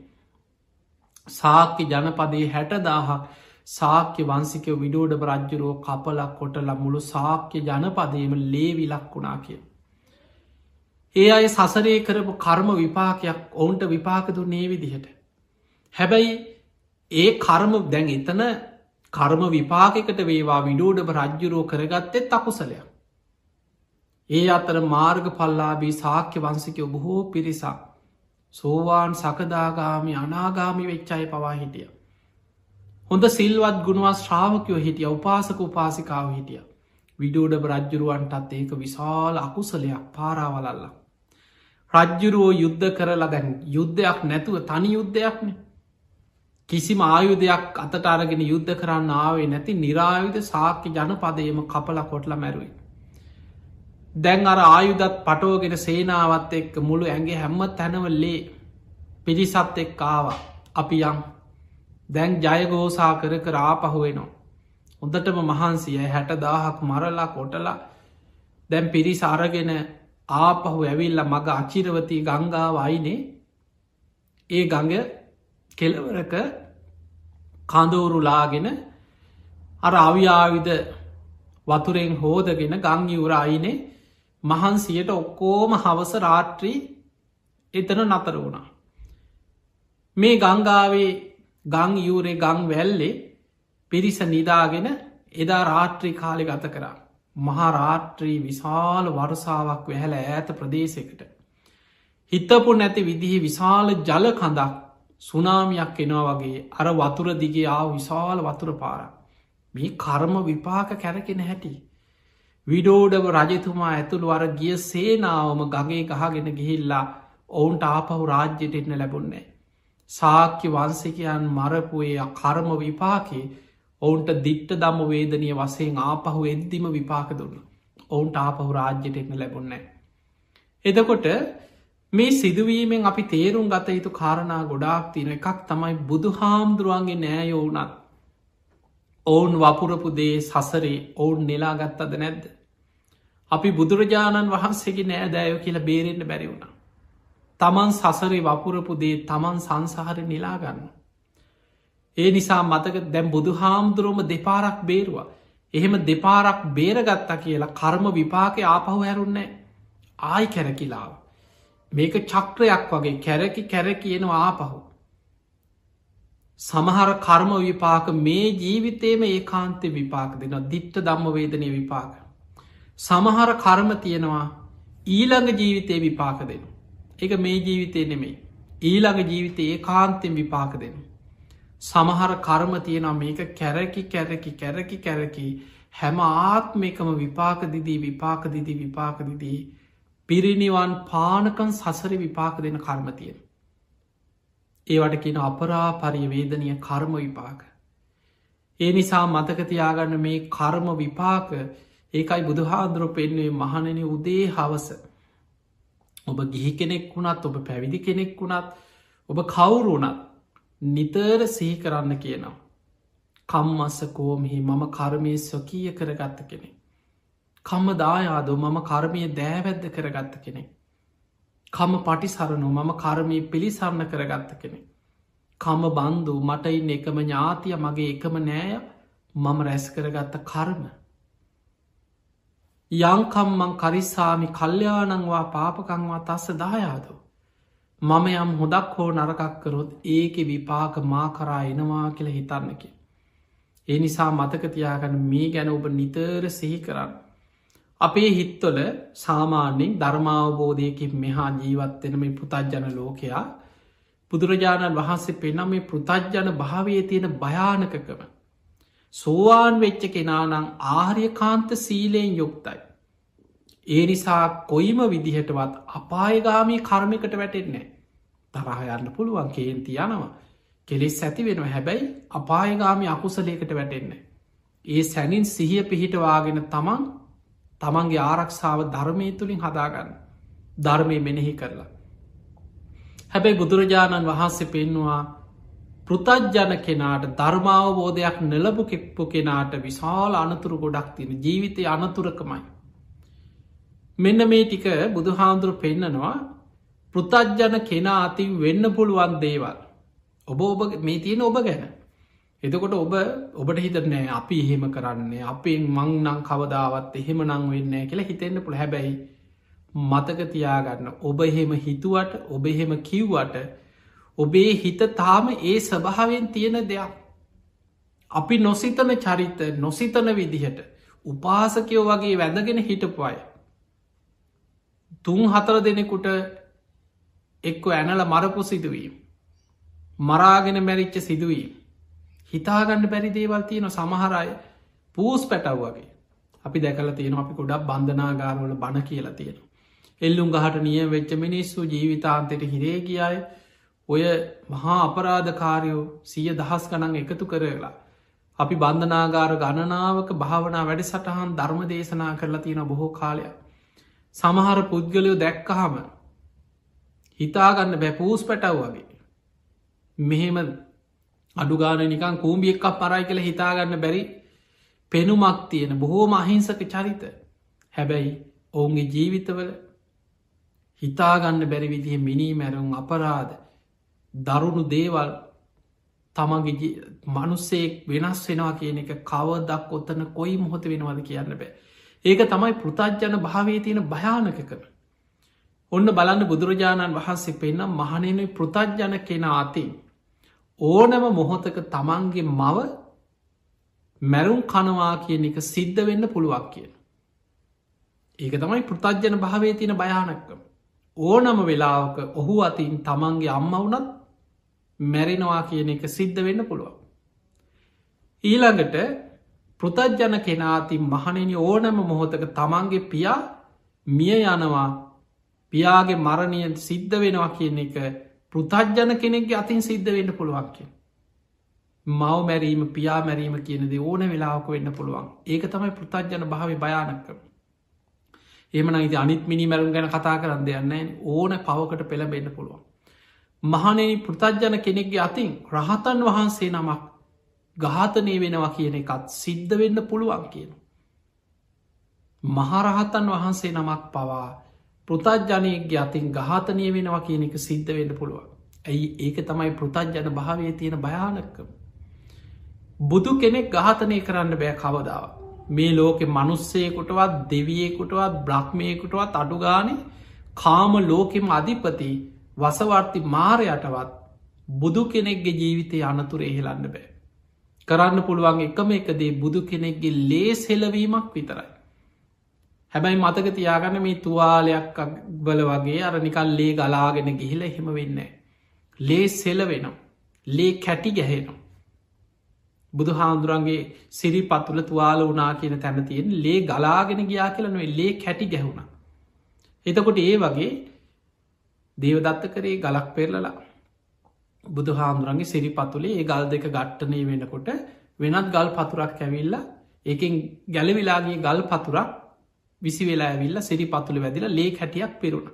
S1: සාක්‍ය ජනපදේ හැට දාහක් සාක්‍ය වන්සිකය විඩෝඩ රජ්ජුරෝ කපලක් කොටල මුළු සාක්‍ය ජනපදයම ලේවිලක් වුණා කිය. ඒ අය සසරේ කරපු කර්ම විපාකයක් ඔවුන්ට විපාකතු නේ විදිහට. හැබැයි ඒ කර්ම දැන් එතන කර්ම විපාකකට වේවා විඩෝඩබ රජ්ජුරෝ කරගත්තෙත් අකුසලයක්. ඒ අතර මාර්ග පල්ලාබී සාක්‍ය වන්සිකයෝ බොහෝ පිරිසක් සෝවාන් සකදාගාමි අනාගාමි වෙච්චාය පවා හිටිය. හොඳ සිල්වත් ගුණුවස් ශ්‍රාවකයෝ හිටිය උපාසක උපාසිකාව හිටිය. විඩෝඩබ රජ්ජුරුවන්ටත් ඒක විශාල අකුසලයක් පාරාවලල්ලා. රජ්ජුරුවෝ යුද්ධ කරලා දැන් යුද්ධයක් නැතුව තනි යුද්ධයක්න. කිසිම ආයුධයක් අතට අරගෙන යුද්ධ කරන්න ආවේ නැති නිරායුධ සාක්‍ය ජනපදයම කපල කොටල මැරුයි. දැන් අර ආයුදත් පටෝගෙන සේනාවත් එක්ක මුළු ඇගේ හැම්ම තැනවල්ලේ පිරිසත් එක් ආවා අපි යම් දැන් ජයගෝසා කර කර ආපහුවෙනවා. හොඳටම මහන්සිය හැට දාහක් මරලා කොටලා දැන් පිරිස අරගෙන ආපහු ඇවිල්ල මග අචිරවති ගංගාව අයිනේ ඒ ගඟ කෙලවරක කඳවුරුලාගෙන අර අවියාවිද වතුරෙන් හෝදගෙන ගංගිවුර අයිනේ මහන්සියට ඔක්කෝම හවස රාත්‍රී එතන නතර වුණා. මේ ගංගාවේ ගං යූරේ ගං වැල්ලේ පිරිස නිදාගෙන එදා රාත්‍රී කාලෙ ගත කරා. මහාරාත්‍රී විශාල වරසාාවක් වැහැල ඈත ප්‍රදේශකට. හිතපු නැති විදිහි විශාල ජල කඳක් සුනාමියක් එනවා වගේ අර වතුර දිගේ ආව විශාල වතුර පාර. මේ කර්ම විපාක කැරකෙන හැටි. විඩෝඩව රජතුමා ඇතුළු අර ගිය සේනාවම ගගේ ගහගෙන ගිහිල්ලා ඔවුන්ට ආපහු රාජ්‍යයට එන්න ලැබුන්නේ. සාක්‍ය වන්සිකයන් මරපුයේ කර්ම විපාකේ ඔවුන්ට දිට්ට දම්ම වේදනය වසයෙන් ආපහු එද්දිම විපාක දුන්න. ඔවුන්ට ආපහු රාජ්‍යයට එන්න ලැබුන්නේ. එදකොට මේ සිදුවීමෙන් අපි තේරුම් ගත යුතු කාරණා ගොඩාක් තියෙන එකක් තමයි බුදු හාමුදුරුවන්ගේ නෑයෝවනත් ඔවුන් වපුරපු දේ සසරේ ඔවුන් නෙලා ගත්තද නැද්ද. අපි බුදුරජාණන් වහන්සේගේ නෑදෑයෝ කියලා බේරෙන්ට බැරි වුණා. තමන් සසරේ වපුරපු දේ තමන් සංසාහර නිලාගන්න. ඒ නිසා මතක දැම් බුදු හාමුදුරුවම දෙපාරක් බේරුවා. එහෙම දෙපාරක් බේරගත්තා කියලා කර්ම විපාක ආපහු හැරුන්නේ ආයි කැරකිලාව. මේක චක්‍රයක් වගේ කැරකි කැර කියනවා ආපහු. සමහර කර්ම විපාක මේ ජීවිතේම ඒ කාන්තය විපාක දෙන දිට්ට දම්ම වේදනය විපාක. සමහර කර්ම තියෙනවා ඊළඟ ජීවිතය විපාක දෙනු. එක මේ ජීවිතය නෙමෙයි ඊළඟ ජීවිත ඒ කාන්තෙන් විපාක දෙන. සමහර කර්ම තියෙනවා මේක කැරකි කැරකි කැරකි කැරකි හැම ආත්මකම විපාක දිදී විපාක දිදී විපාක දිදී පිරිනිවන් පානකන් සසර විපාක දෙන කර්ම තියෙන. ඒවට කියන අපරා පරිවේදනය කර්ම විපාක. ඒ නිසා මතකතියාගන්න මේ කර්ම විපාක ඒකයි බුදුහාදුරු පෙන්වේ මහණන උදේ හවස. ඔබ ගිහි කෙනෙක් වුණත් ඔබ පැවිදි කෙනෙක් වුණත් ඔබ කවුරුණත් නිතර සිහි කරන්න කියනවා. කම්මස්ස කෝමිහි මම කර්මය ස්වකීය කරගත්ත කෙනෙ. කම්ම දායාදෝ මම කර්මය දෑවැද්ද කරගත්ත කෙනෙ. කම පටිසරනු මම කර්මය පිළිසරණ කරගත්ත කෙනෙ. කම බන්දු මටයින් එකම ඥාතිය මගේ එකම නෑය මම රැස් කරගත්ත කර්ම. යංකම්මං කරිස්සාමි කල්්‍යයානංවා පාපකංවා තස්ස දායාදෝ. මම යම් හොදක් හෝ නරකක්කරොත් ඒක විපාක මා කරා එනවා කියල හිතන්නකි. ඒ නිසා මතකතියාගන්න මේ ගැන ඔබ නිතර සිහි කරන්න. අපේ හිත්තොල සාමාන්‍යෙන් ධර්මාවබෝධයකින් මෙහා ජීවත්වෙන මේ පුතජ්ජන ලෝකයා බුදුරජාණන් වහන්සේ පෙනම් මේ පෘතජ්ජන භාවය තියෙන භයානකකම. සෝවාන් වෙච්ච කෙනානං ආර්ය කාන්ත සීලයෙන් යුක්තයි. ඒ නිසා කොයිම විදිහටවත් අපායගාමී කර්මිකට වැටෙන්නේ. තරහ යන්න පුළුවන් කේන්ති යනවා. කෙලෙස් ඇති වෙනවා හැබැයි අපායගාමි අකුසලේකට වැටෙන්නේ. ඒ සැනින් සිහිය පිහිටවාගෙන තමන් තමන්ගේ ආරක්ෂාව ධර්මය තුළින් හදාගන්න ධර්මය මෙනෙහි කරලා. හැබැයි බුදුරජාණන් වහන්සේ පෙන්නවා පෘතජ්ජන කෙනාට ධර්මාවබෝධයක් නෙලබු කෙක්පු කෙනාට විශාල අනතුරු ගොඩක් තියෙන ජීවිතය අනතුරකමයි. මෙන්න මේ ටික බුදුහාන්දුරු පෙන්නනවා පෘතජ්ජන කෙනා අතින් වෙන්න පුළුවන් දේවල්. ඔබ ඔබ මේ තියෙන ඔබ ගැන. එතකොට ඔබ ඔබට හිතරනෑ අපි එහෙම කරන්නේ අපේ මං නං කවදාවත් එහෙම නං වෙන්න කියලා හිතෙන්න්න පුළ හැබැයි මතකතියාගන්න ඔබ එහෙම හිතුවට ඔබ එහෙම කිව්වට ඔබේ හිත තාම ඒ ස්වභාවෙන් තියෙන දෙයක්. අපි නොසිතන චරිත නොසිතන විදිහට උපාසකයෝ වගේ වැඳගෙන හිටපු අය. තුන් හතර දෙනෙකුට එක්ක ඇනල මරපු සිදුවීම. මරාගෙන මැරිච්ච සිදුවීම. හිතාගන්න බැරි දේවල් තියෙන සමහරයි පූස් පැටව් වගේ අපි දැකල තියෙන අපි ගොඩක් බන්ධනාගාරවල බණ කියලා තියෙන. එල්ලුම් ගහට නිය වෙච්ච මිනිස්සු ජීවිතාන්තයට හිරේ ගියයි ඔය මහා අපරාධකාරයෝ සිය දහස් ගනන් එකතු කරලා. අපි බන්ධනාගාර ගණනාවක භාවනා වැඩ සටහන් ධර්ම දේශනා කරලා තියෙන බොහෝ කාලයක්. සමහර පුද්ගලයෝ දැක්කහම හිතාගන්න බැපූස් පැටව් වගේ. මෙහෙම අඩුගාන නිකන් කූම්බියෙක්ක් පරයි කළ හිතාගන්න බැරි පෙනුමක් තියෙන බොහෝම අහිංසක චරිත හැබැයි ඔවුන්ගේ ජීවිතවල හිතාගන්න බැරි විදිහ මිනී මැරුම් අපරාධ දරුණු දේවල් තමගේ මනුස්සෙක් වෙනස් වෙනවා කියන එක කවදක් ඔත්තන කොයි මොහොත වෙනවද කියන්න බෑ ඒක තමයි පෘතජ්ජන භාවේ තියෙන භයානකකම. ඔන්න බලන්න බුදුරජාණන් වහන්සේ පෙන්නම් මහනන පෘතජ්ජන කෙන අතින්. ඕනම මොහොතක තමන්ගේ මව මැරුම් කනවා කියන එක සිද්ධ වෙන්න පුළුවක් කියන. ඒක තමයි පෘතජ්ජන භාවේ තියෙන භයානක්කම. ඕනම වෙලාවක ඔහු අතින් තමන්ගේ අම්ම වුනත් මැරෙනවා කියන එක සිද්ධ වෙන්න පුළුවන්. ඊළඟට පෘතජ්ජන කෙනාති මහණනි ඕනම මොහොතක තමන්ගේ පියා මිය යනවා පියාගේ මරණය සිද්ධ වෙනවා කියන එක පෘතජ්ජන කෙනෙක්ගේ අතින් සිද්ධ වෙන්න පුළුවන්කි. මව මැරීම පියා මැරීම කියනද ඕන වෙලාවක වෙන්න පුළුවන් ඒක තමයි පෘතජ්ජන භාව භයානක්කම. එමන ඉති අනිත් මිනි මැරුම් ගැන කතා කරන්න දෙයන්න ඕන පවකට පෙළබෙන්න්න පුළුවන්. මහනෙන පෘතජ්ජන කෙනෙක්ගේ අතින් රහතන් වහන්සේ නමක් ඝාතනය වෙනවා කියන එකත් සිද්ධ වෙන්න පුළුවන් කියන. මහරහතන් වහන්සේ නමක් පවා පෘතජ්ජනයගේ අතින් ඝාතනය වෙනවා කියන එක සිද්ධ වෙන්න පුළුවන්. ඇයි ඒක තමයි පෘතජ්ජන භාවය තියෙන භයානක්කම. බුදු කෙනෙක් ඝාතනය කරන්න බෑ කවදාව. මේ ලෝකෙ මනුස්සයකුටවත් දෙවියෙකුටවත් බ්‍රහ්මයකුටවත් අඩුගානෙ කාම ලෝකෙම අධිපති වසවර්ති මාරයටවත් බුදු කෙනෙක්ගේ ජීවිතය අනතුරේ හෙලන්න බෑ. කරන්න පුළුවන් එකම එකදේ බුදු කෙනෙක්ගේ ලේස් හෙලවීමක් විතරයි. හැබැයි මතක තියාගන්න මේ තුවාලයක් බල වගේ අර නිකල් ලේ ගලාගෙන ගිහිල එහෙම වෙන්න. ලේ සෙලවෙනම් ලේ කැටි ගැහෙනම් බුදු හාමුදුරන්ගේ සිරි පත්තුල තුවාල වනා කියන තැනතියෙන් ලේ ගලාගෙන ගියා කියලනුවේ ලේ කැටි ගැහුණ. එතකොට ඒ වගේ දේවදත්ත කරේ ගලක් පෙරලලා බුදු හාමුදුරන්ගේ සිරි පතුලේ ඒ ගල් දෙක ගට්ටනය වෙනකොට වෙනත් ගල් පතුරක් ඇවිල්ලා ඒකෙන් ගැලවිලාගේ ගල් පතුරක් විසි වෙලා ඇවිල්ල සිරි පතුළ වැදිලා ලේ හැටියක් පෙරුණ.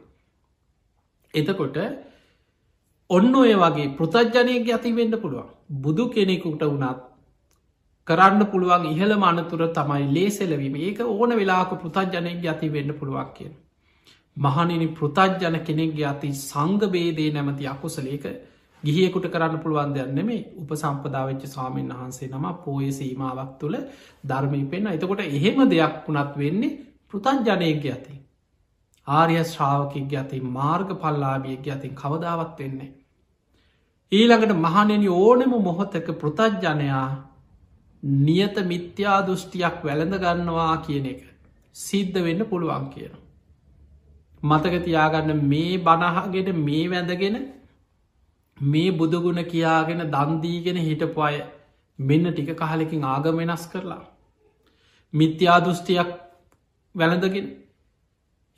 S1: එතකොට ඔන්න ඔය වගේ පෘතජ්ජනයක ඇති වෙන්න පුළුවන් බුදු කෙනෙකුට වුණත් කරන්න පුළුවන් ඉහළ මනතුර තමයි ලේසෙලවීම ඒක ඕන වෙලාක පෘතජ්ජනයක ඇති වෙන්න පුළුවන් කියෙන්. මහනිනි පෘතජ්ජන කෙනෙක්ගේ අති සංගබේදේ නැමති අකුසලේක ගිහියකුට කරන්න පුළුවන් දෙයක් නෙමේ උපසම්පදාවච්ච ස්වාමීන් වහන්සේ නම පෝය සීමාවක් තුළ ධර්මී පෙන්න්න එතකොට එහෙම දෙයක් වුණත් වෙන්නේ පෘතන්ජනයක ඇති. ආර්ය ශ්‍රාවකෙක් ඇති මාර්ග පල්ලාබියක ඇතින් කවදාවත් වෙන්නේ. ඊළඟට මහනෙන ඕනෙම මොහොතක පෘතජ්ජනයා නියත මිත්‍යා දෘෂ්ටියක් වැළඳ ගන්නවා කියන එක සිද්ධ වෙන්න පුළුවන් කියන. මතක තියාගන්න මේ බණහගෙන මේ වැඳගෙන මේ බුදුගුණ කියාගෙන දන්දීගෙන හිටපු අය මෙන්න ටික කහලකින් ආගම වෙනස් කරලා. මිත්‍යා දෘෂ්ටියක් වැළඳගෙන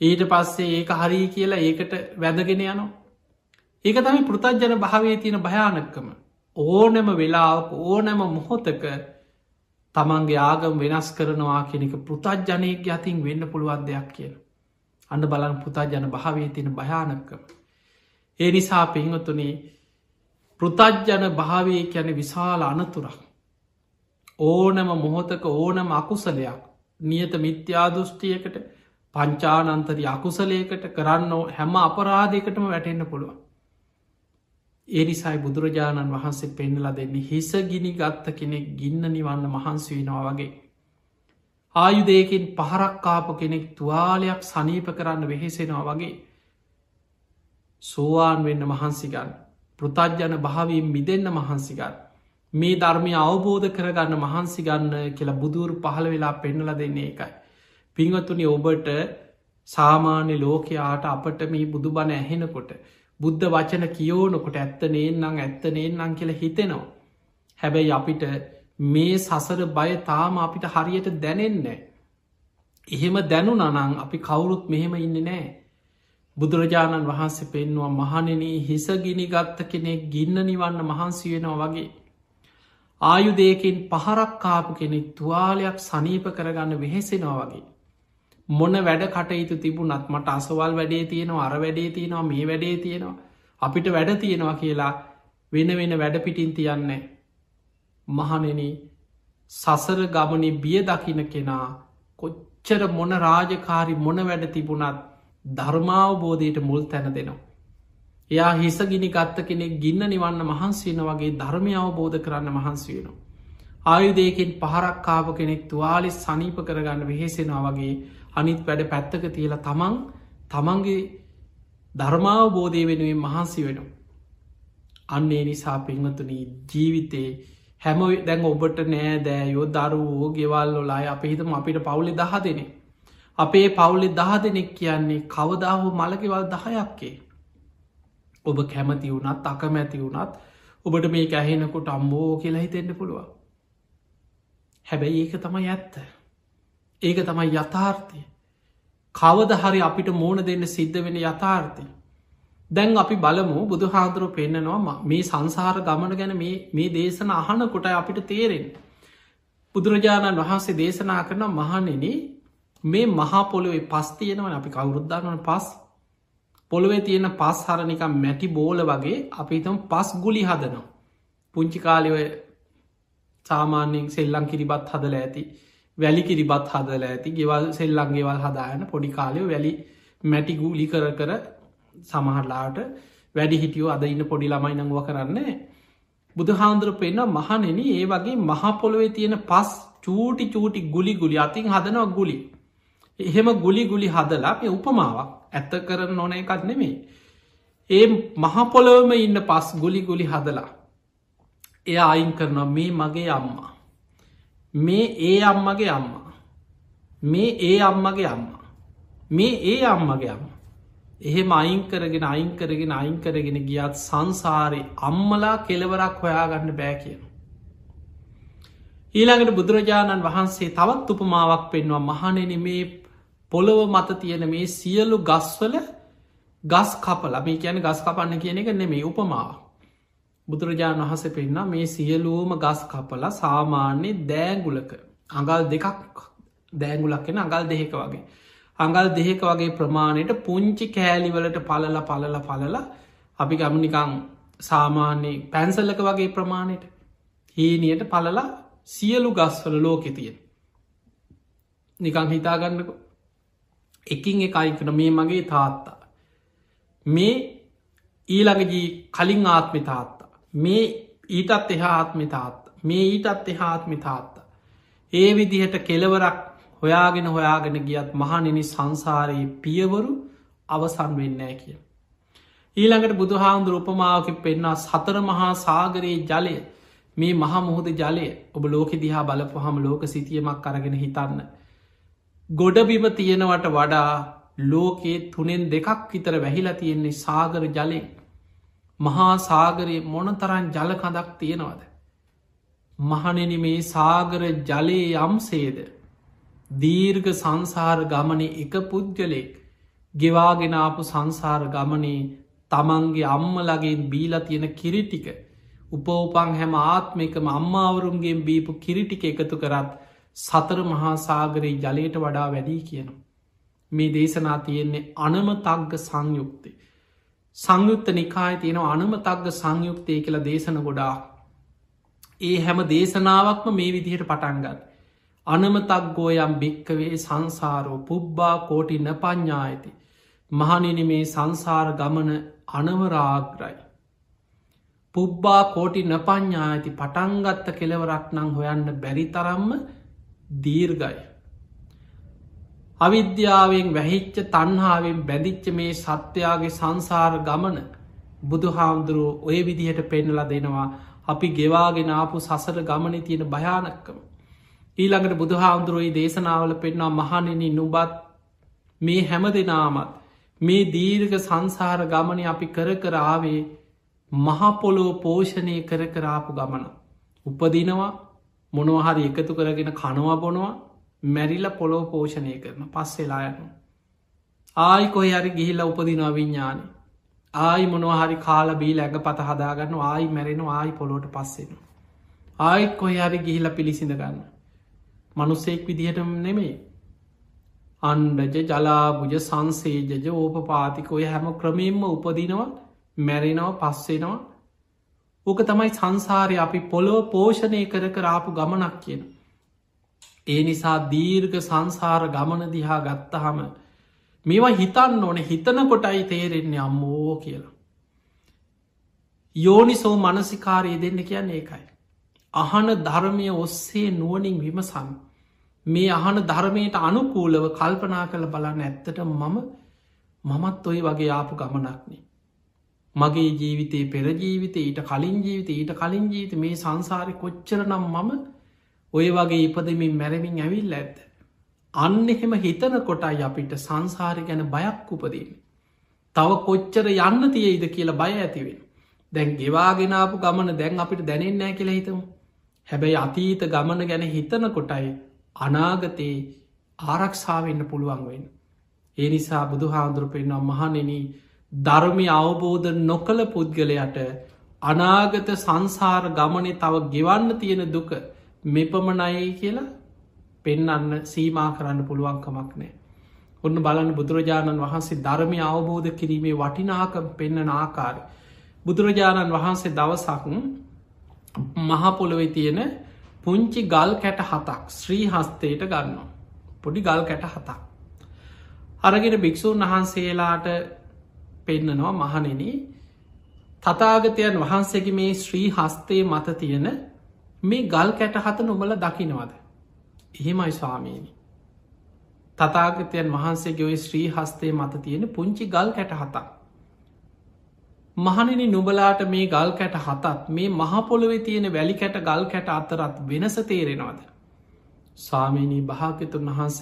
S1: ඊට පස්සේ ඒක හරි කියලා ඒකට වැදගෙන යනවා. ඒක තමයි පෘතජ්ජන භාවේ තියෙන භයානක්කම. ඕනෑම වෙලාවක ඕනෑම මොහොතක තමන්ගේ ආගම් වෙනස් කරනවා කෙනෙක පෘතජ්ජනයක අතින් වෙන්න පුළුවන් දෙයක් කියන. අන්න බලන් පුතාජන භාවේ තියෙන භයානක්කම. ඒ නිසා පිංහතුනේ පෘතජ්ජන භාවය යැන විශාල අනතුරක්. ඕනම මොහොතක ඕනම අකුසලයක් නියත මිත්‍යාදෘෂ්ටියකට පංචානන්තරි අකුසලයකට කරන්න හැම අපරාධයකටම වැටෙන්න්න පුළුවන්. ඒනිසයි බුදුරජාණන් වහන්සේ පෙන්නල දෙන්නේ හිස ගිනි ගත්ත කෙනෙක් ගින්න නිවන්න මහන්සි වෙනවා වගේ. ආයුදයකින් පහරක්කාප කෙනෙක් තුවාලයක් සනීප කරන්න වෙහෙසෙනවා වගේ සෝවාන් වෙන්න මහන්සිගන්න පෘතජ්ජන භාවීම් මිදන්න මහන්සිගත් මේ ධර්මය අවබෝධ කරගන්න මහන්සිගන්න කියලා බුදුර පහළ වෙලා පෙන්නල දෙන්නේ එකයි. පිංවතුනි ඔබට සාමාන්‍ය ලෝකයාට අපට මේ බුදු බණ ඇහෙනකොට බුද්ධ වචන කියෝනකොට ඇත්ත නේන්නම් ඇත්ත නේන්නම් කියල හිතෙනවා. හැබැයි අපිට මේ සසර බය තාම අපිට හරියට දැනෙන්නේ. එහෙම දැනු නනං අපි කවුරුත් මෙහෙම ඉන්න නෑ. බුදුරජාණන් වහන්සේ පෙන්වා මහනෙනී හිස ගිනිගත්ත කෙනෙක් ගින්න නිවන්න මහන්සි වෙනවා වගේ. ආයුදයකින් පහරක්කාපු කෙනෙක් තුවාලයක් සනීප කරගන්න වෙහෙසෙනවා වගේ. මොන වැඩ කටයුතු තිබුණත් මට අසවල් වැඩේ තියෙනවා අර වැඩේ තියෙනවා මේ වැඩේ තියෙනවා අපිට වැඩ තියෙනවා කියලා වෙන වෙන වැඩ පිටින් තියන්නේ. මහනෙන සසර ගමනි බිය දකින කෙනා කොච්චර මොන රාජකාරි මොන වැඩ තිබුණත් ධර්මාවබෝධයට මුල් තැන දෙනවා. එයා හිස ගිනි ගත්ත කෙනෙක් ගින්න නිවන්න මහන්සේන වගේ ධර්මය අවබෝධ කරන්න මහන්සි වෙනවා. ආයුදයකින් පහරක්කාප කෙනෙක් තුවාලි සනීප කරගන්න වෙහෙසෙනවා වගේ අනිත් වැඩ පැත්තක තියලා තමන් තමන්ගේ ධර්මාවබෝධය වෙනුවෙන් මහන්සි වෙනවා. අන්නේ නිසා පෙන්වතුනී ජීවිතේ හැම දැන් ඔබට නෑ දෑයෝ දරුවෝ ගෙවල්ලොලායි අප හිතම අපිට පවුලි දහ දෙනේ අපේ පවුලෙ දහ දෙනෙක් කියන්නේ කවදාහෝ මළගෙවල් දහයක්කේ. ඔබ කැමති වුණත් අකමැති වුණත් ඔබට මේ ඇහෙනකොට අම්බෝ කියලා හිතෙන්න්න පුළුවන්. හැබැයි ඒක තමයි ඇත්ත. ඒක තමයි යථාර්ථය. කවද හරි අපිට මෝන දෙන්න සිද්ධ වෙන යථාර්ථය. දැන් අපි බලමු බුදු හාදුරුව පෙන්න්නනවා මේ සංසාර ගමන ගැන මේ දේශන අහන කොට අපිට තේරෙන්. බුදුරජාණන් වහන්සේ දේශනා කරන මහනෙන මේ මහා පොළොවේ පස් තියෙනවන. අපි කවුරුද්ධානවන පස්. පොළොවේ තියෙන පස් හරනිකම් මැටි බෝල වගේ අපි තම පස් ගුලි හදනවා. පුංචි කාලිවය සාමාන්‍යෙන් සෙල්ලං කිරිබත් හදල ඇති වැලි කිරිබත් හදල ඇති ගෙවල් සෙල්ලංගේවල් හදායන පොඩි කාලය වැලි මැටි ගූලි කර කර සමහරලාට වැඩි හිටියෝ අද ඉන්න පොඩි ළමයි නංව කරන්නේ බුදු හාන්දුර පෙන්න්න මහනෙන ඒ වගේ මහපොළොවේ තියෙන පස් චූටි චූටි ගුලි ගුලි අතින් හදනවා ගුලි එහෙම ගුලි ගුලි හදලා මේ උපමාවක් ඇත්ත කරන නොන එකත් නෙමේ. ඒ මහපොලොවම ඉන්න පස් ගුලි ගුලි හදලා. එය අයින් කරනවා මේ මගේ අම්මා. මේ ඒ අම්මගේ අම්මා. මේ ඒ අම්මගේ අම්මා. මේ ඒ අම්මගේ අම්ම. එහෙම අයින් කරගෙන අයින් කරගෙන අයින් කරගෙන ගියත් සංසාරය අම්මලා කෙලවරක් හොයාගන්න බෑ කියන. ඊළඟට බුදුරජාණන් වහන්සේ තවත් උපමාවක් පෙන්වා මහනෙන මේ පොළොව මත තියෙන මේ සියලු ගස්වල ගස් කපල මේ කියන ගස් කපන්න කියන එක නෙමේ උපමාව. බුදුරජාණන් වහස පෙන්න්න මේ සියලූම ගස් කපලා සාමාන්‍ය දෑගුලක අඟල් දෙකක් දෑගුලක් කෙන අඟල් දෙහෙක වගේ. අඟල් දෙහෙක වගේ ප්‍රමාණයට පුංචි කෑලිවලට පලල පලල පලල අපි ගමනිකං සාමාන්‍යයේ පැන්සල්ලක වගේ ප්‍රමාණයට හීනියට පලලා සියලු ගස්වල ලෝකෙ තියෙන්. නිකං හිතාගන්නක එකින් එකයිකන මේ මගේ තාත්තා. මේ ඊළඟජී කලින් ආත්මි තාත්තා. මේ ඊටත් එහා ආත්මි තාත්තා. මේ ඊටත් එහා ආත්මි තාත්තා. ඒ විදිහට කෙලවරක් හොයාගෙන හොයාගෙන ගියත් මහනෙනි සංසාරයේ පියවරු අවසන් වෙන්නෑ කිය. ඊළඟට බුදුහාමුදුර උපමාවක පෙන්න්නා සතර මහා සාගරයේ ජලය මේ මහා මුහුද ජලය ඔබ ලෝක දිහා බලපු හම ලෝක සිතියමක් අරගෙන හිතන්න. ගොඩබිම තියෙනවට වඩා ලෝකයේ තුනෙන් දෙකක් විතර වැහිලා තියෙන්නේ සාගර ජලය මහා සාගරයේ මොනතරන් ජල කඳක් තියෙනවද. මහනෙන මේ සාගර ජලයේ යම්සේද දීර්ඝ සංසාර ගමනේ එක පුද්ගලෙක් ගෙවාගෙනාපු සංසාර ගමනේ තමන්ගේ අම්මලගේ බීලා තියෙන කිරිටික උපෝපං හැම ආත්මකම අම්මාවරුන්ගේ බීපු කිරිටික එකතු කරත් සතර මහා සාගරයේ ජලයට වඩා වැඩී කියන. මේ දේශනා තියෙන්නේ අනම තක්ග සංයුක්තේ. සංයුත්ත නිකාය තියෙන අනම තක්ග සංයුක්තය කියලා දේශන ගොඩා. ඒ හැම දේශනාවක්ම මේ විදිහට පටන්ගත්. අනමතක් ගෝයම් භික්කවේ සංසාරෝ පුබ්බා කෝටි න පඥ්ඥාඇති. මහනිනි මේ සංසාර ගමන අනවරාග්‍රයි. පුබ්බා කෝටි නපඥා ඇති පටන්ගත්ත කෙලවරක් නං හොයන්න බැරි තරම්ම දීර්ගයි. අවිද්‍යාවෙන් වැහිච්ච තන්හාාවෙන් බැදිච්ච මේ සත්‍යයාගේ සංසාර ගමන බුදු හාමුදුරුව ඔය විදිහට පෙන්නල දෙනවා අපි ගෙවාගෙන ආපු සසර ගමන තියෙන භයානක්කම. ඊළඟට බුදු හාමුදුරුවයි දේශනාවල පෙන්න්නා මහනෙන නුබත් මේ හැම දෙනාමත් මේ දීර්ග සංසාර ගමන අපි කර කරාවේ මහපොලෝ පෝෂණය කර කරාපු ගමන. උපදිනවා මොනවහරි එකතු කරගෙන කනවා බොනවා මැරිල්ල පොලෝ පෝෂණය කරන පස්සෙලා යනු. ආයි කොහ හරි ගිහිල්ල උපදිනවා විඤ්ඥාන. ආයි මොනවහරි කාල බී ඇඟ පත හදාගන්න ආයි මැරෙන ආයි පොලෝට පස්සෙන. ආයිත් කොහ හරි ගිහිල්ල පිළිසිඳ ගන්න. මනුස්සෙක් විදිහට නෙමේ. අන්ඩජ ජලාබුජ සංසේජජ ඕප පාතිකොය හැම ක්‍රමයෙන්ම උපදිනවා මැරෙනව පස්සෙනවා ඕක තමයි සංසාරය අපි පොලෝ පෝෂණය කර කරාපු ගමනක් කියන. ඒ නිසා දීර්ඝ සංසාර ගමන දිහා ගත්තහම මේවා හිතන්න ඕන හිතන කොටයි තේරෙන්නේ අම්මෝ කියලා. යෝනිසෝ මනසිකාරය දෙන්න කියන්න ඒකයි. අහන ධර්මය ඔස්සේ නුවනින් විමසන් මේ අහන ධර්මයට අනුකූලව කල්පනා කළ බලන්න ඇත්තට මම මමත් ඔයි වගේ ආපු ගමනක්නේ. මගේ ජීවිතයේ පෙරජීවිත ඊට කලින් ජීවිත ඊට කලින් ජීවිත මේ සංසාරය කොච්චර නම් මම ඔය වගේ ඉපදමින් මැරමින් ඇවිල් ඇත්ත. අන්න එහෙම හිතන කොටයි අපිට සංසාරය ගැන බයක් උපදීම. තව කොච්චර යන්න තියයිද කියලා බය ඇතිවෙන. දැන් ගෙවාගෙනාපු ගමන දැන් අපිට දැනෙන්නෑ කියලා හිතමු. හැබැයි අතීත ගමන ගැන හිතන කොටයි අනාගතයේ ආරක්ෂාවෙන්න පුළුවන්වෙන්. ඒ නිසා බුදු හාමුදුර පෙන්නම් මහනෙනී ධර්මය අවබෝධ නොකළ පුද්ගලයට අනාගත සංසාර ගමනය තව ගෙවන්න තියෙන දුක මෙපමණයි කියලා පෙන්නන්න සීමා කරන්න පුළුවන්කමක් නෑ. ඔන්න බලන්න බුදුරජාණන් වහන්සේ ධර්මය අවබෝධ කිරීමේ වටිනාකම් පෙන්න්න ආකාර. බුදුරජාණන් වහන්සේ දවසක් මහපොළොවෙ තියෙන පුංචි ගල් කැට හතක් ශ්‍රී හස්තයට ගන්නවා. පොඩි ගල් කැට හතක්. අරගෙන භික්‍ෂූන් වහන්සේලාට පෙන්නනවා මහනෙන තතාගතයන් වහන්සේගේ මේ ශ්‍රී හස්තය මත තියෙන මේ ගල් කැට හත නොබල දකිනවද. එහෙමයි ස්වාමීනි. තතාගතයන් වහන්සේගේ ඔය ශ්‍රී හස්තය මත තියෙන පුංචි ගල් කැට හතක්. මහනිනි නුබලාට මේ ගල් කැට හතත් මේ මහපොළොවෙ තියෙන වැලි කැට ගල් කැට අතරත් වෙනස තේරෙනවාද. ස්වාමීනී භාගතුන් වහන්ස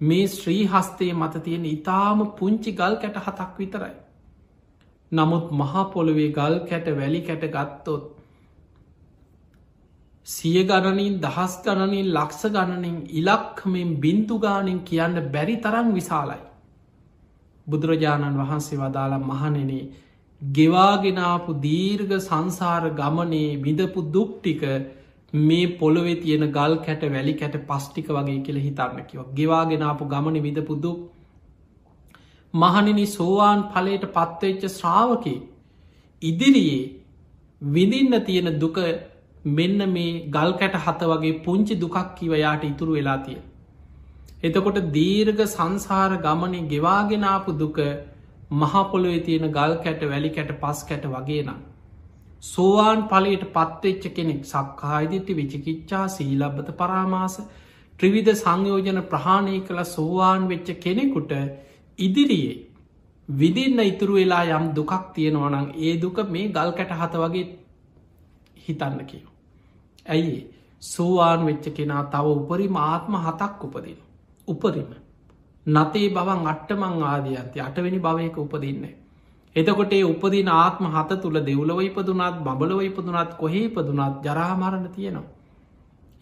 S1: මේ ශ්‍රී හස්තේ මත තියෙන ඉතාම පුංචි ගල් කැට හතක් විතරයි. නමුත් මහාපොළොවේ ගල් කැට වැලි කැට ගත්තොත් සිය ගණනින් දහස් ගණනින් ලක්ෂ ගණනින් ඉලක්කමින් බින්දුගානින් කියන්න බැරි තරම් විශාලයි. බුදුරජාණන් වහන්සේ වදාලා මහනෙනේ ගෙවාගෙනාපු දීර්ග සංසාර ගමනේ විදපු දුක්ටික මේ පොළොවෙ තියෙන ගල් කැට වැලි කැට පස්්ටික වගේ කියල හිතන්න කිව ගෙවාගෙනාපු ගමන විදපු දුක් මහනිනි සෝවාන් පලට පත්වෙච්ච ශ්‍රාවකි ඉදිරියේ විඳින්න තියෙන දුක මෙන්න මේ ගල් කැට හත වගේ පුංචි දුකක් කිව යාට ඉතුරු වෙලා තිය. එතකොට දීර්ග සංසාර ගමනේ ගෙවාගෙනාපු දුක මහපොළොවෙ තියෙන ගල් කැට වැලි කැට පස් කැට වගේ නම්. සෝවාන් පලට පත්වෙච්ච කෙනෙක් සක්කායිදිටි විචිකිච්චා සීලබ්බත පරාමාස ත්‍රිවිධ සංයෝජන ප්‍රහාණය කළ සෝවාන් වෙච්ච කෙනෙකුට ඉදිරියේ විදින්න ඉතුරු වෙලා යම් දුකක් තියෙනවනං ඒ දුක මේ ගල් කැට හත වගේ හිතන්න කියව. ඇයි සෝවාන් වෙච්ච කෙනා තව උපරිම ආත්ම හතක් උපදින. උපරිම. නතේ බවන් අට්ටමං ආදියන්ති අටවෙනි භවයක උපදින්න. එතකොට ඒ උපදින ආත්ම හත තුළ දෙව්ලව ඉපදුනත් බබලව ඉපදුනත් කොහේ ඉපදුනත් ජරාමාරණ තියෙනවා.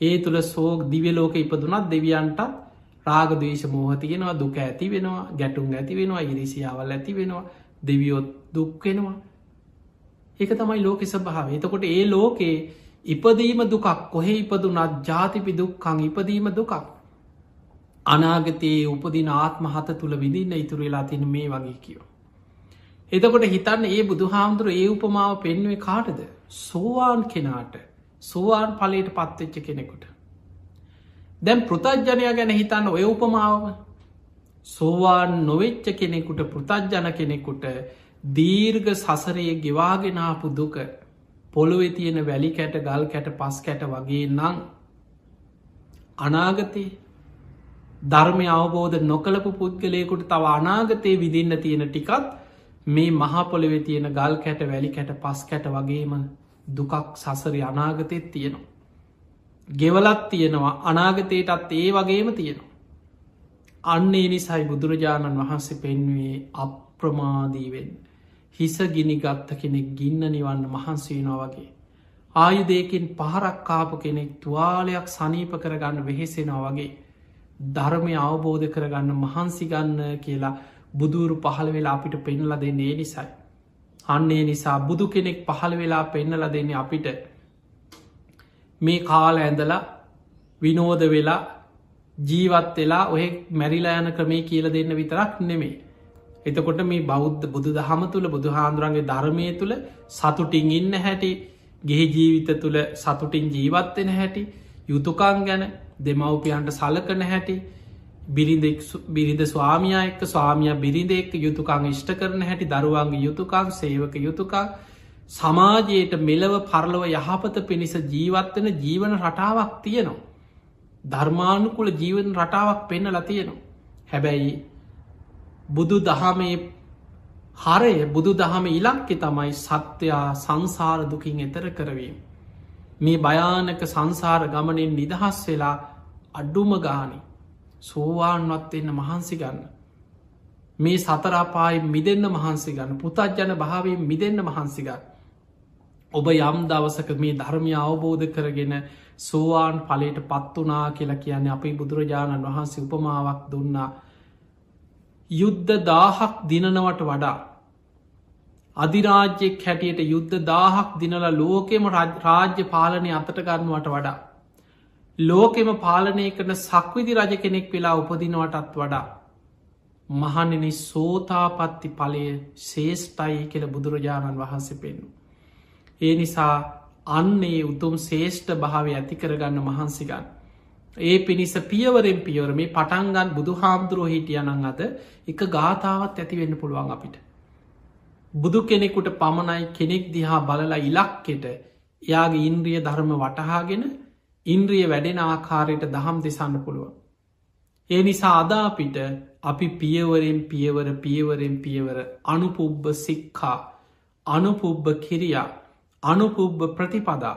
S1: ඒ තුළ සෝක් දිවලෝක ඉපදුනත් දෙවියන්ටත් රාගදේශ මෝහ තියෙනවා දුක ඇති වෙනවා ගැටුම් ඇති වෙනවා ඉරිසියාවල් ඇති වෙනවා දෙවියොත් දුක්වෙනවා ඒක තමයි ලෝකෙ සභාව එතකොට ඒ ලෝකේ ඉපදීම දුකක් කොහෙ ඉපදුනත් ජාතිපි දුක්කං ඉපදීම දුකක් අනාගතයේ උපදින ආත්ම හත තුළ විදින්න ඉතුරු වෙලා තින මේ වගේ කියෝ. එතකොට හිතන්න ඒ බුදු හාමුදුර ඒ උපමාව පෙන්වේ කාටද සෝවාන් කෙනාට සෝවාන් පලට පත්වෙච්ච කෙනෙකුට. දැම් පෘතජ්ජනය ගැන හිතන්න ඔය උපමාව සෝවාන් නොවෙච්ච කෙනෙකුට පෘතජ්ජන කෙනෙකුට දීර්ග සසරයේ ගෙවාගෙනාපු දුක පොළොවෙ තියෙන වැලි කැට ගල් කැට පස් කැට වගේ නං අනාගතයේ ධර්මය අවබෝධ නොකළපු පුද්ගලයකුට තව අනාගතය විදින්න තියෙන ටිකත් මේ මහපොළවෙ තියෙන ගල් කැට වැලි කැට පස් කැට වගේම දුකක් සසරි අනාගතයත් තියෙනවා. ගෙවලත් තියෙනවා අනාගතයටත් ඒ වගේම තියෙනවා. අන්නේ නිසයි බුදුරජාණන් වහන්සේ පෙන්වේ අප්‍රමාදීවෙන්. හිස ගිනි ගත්ත කෙනෙක් ගින්න නිවන්න මහන්සේනවා වගේ. ආයුදයකින් පහරක්කාපු කෙනෙක් තුවාලයක් සනීප කරගන්න වෙහෙසෙනවා වගේ. ධර්මය අවබෝධ කරගන්න මහන්සිගන්න කියලා බුදුරු පහළ වෙලා අපිට පෙන්නල දෙන්නේ නිසයි. අන්නේ නිසා බුදු කෙනෙක් පහළ වෙලා පෙන්නල දෙන්නේ අපිට මේ කාල ඇඳලා විනෝද වෙලා ජීවත් වෙලා ඔය මැරිලා යන ක්‍රමේ කියල දෙන්න විතරක් නෙමේ. එතකොට මේ බෞද්ධ බුදු දහම තුළ බුදු හාන්දුරන්ගේ ධර්මය තුළ සතුටින් ඉන්න හැටි ගෙහි ජීවිත තුළ සතුටින් ජීවත්වෙන හැටි යුතුකං ගැන දෙමවපියන්ට සලකන හැටි බිරිඳ ස්වාමිය එක්ක ස්වාමිය බිරිඳ එක්ක යුතුකං ඉෂ්ට කරන හැටි දරුවන්ගේ යුතුකං සේවක යුතුකා සමාජයට මෙලව පරලව යහපත පිණිස ජීවත්වන ජීවන රටාවක් තියෙනවා. ධර්මානුකුල ජීවන රටාවක් පෙන්න ලතියෙනවා. හැබැයි බුදු දහමේ හරය බුදු දහම ඉලක්කෙ තමයි සත්‍යයා සංසාර දුකින් එතර කරවීම. මේ භයානක සංසාර ගමනෙන් නිදහස් වෙලා අඩ්ඩුම ගානි සෝවාන්වත් එන්න මහන්සි ගන්න. මේ සතරාපායි මිදන්න මහන්සි ගන්න පුතත්ජන භාවයෙන් මිදන්න මහන්සිගන්න. ඔබ යම් දවසක මේ ධර්මය අවබෝධ කරගෙන සෝවාන් පලට පත්වනා කියලා කියන්නේ අපේ බුදුරජාණන් වහන්සේ උපමාවක් දුන්නා. යුද්ධ දාහක් දිනනවට වඩා අධිරාජ්‍යෙක් හැටියට යුද්ධ දාහක් දිනල ලෝකෙම රාජ්‍ය පාලනය අතට ගන්නුවට වඩා. ලෝකෙම පාලනය කරන සක්විදි රජ කෙනෙක් වෙලා උපදිනවටත් වඩා. මහනෙන සෝතාපත්ති පලය ශේෂ්ටයි කියල බුදුරජාණන් වහන්සේ පෙන්නු. ඒ නිසා අන්නේ උතුම් ශේෂ්ඨ භාවය ඇති කරගන්න මහන්සිගන්න. ඒ පිණිස පියවරෙන් පියවර මේ පටන්ගන් බුදු හාමුදුරුව හිටියනං අද එක ගාථාවත් ඇතිවෙන්න පුළුවන් අපිට. බුදු කෙනෙකුට පමණයි කෙනෙක් දිහා බලලා ඉලක්කෙට එයාගේ ඉන්ද්‍රිය ධර්ම වටහාගෙන ඉන්ද්‍රිය වැඩෙන ආකාරයට දහම් දෙසන්න පුළුවන්. ඒ නිසා අදාපිට අපි පියවරෙන් පියවර පියවරෙන් පියවර අනුපුබ්බ සික්කා අනුපුබ්බ කිරියා අනුපුබ්බ ප්‍රතිපදා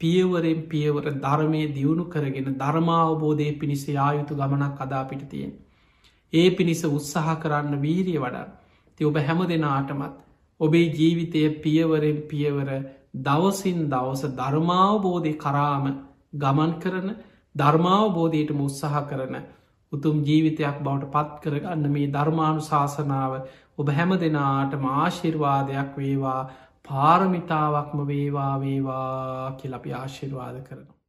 S1: පියවරෙන් පියවර ධර්මය දියුණු කරගෙන ධර්මාවබෝධය පිණිස යායුතු ගමනක් අදාපිට තියෙන්. ඒ පිණිස උත්සාහ කරන්න වීරිය වඩා ති ඔබ හැම දෙනාටමත් ඔබේ ජීවිතය පියවරෙන් පියවර දවසින් දවස ධර්මාවබෝධය කරාම ගමන් කරන ධර්මාවබෝධයට උත්සාහ කරන උතුම් ජීවිතයක් බවට පත් කරගන්න මේ ධර්මාණු ශාසනාව ඔබ හැම දෙනාට මාශිර්වාදයක් වේවා පාරමිතාවක්ම වේවා වේවා කියලපි ආශිර්වාද කරනවා.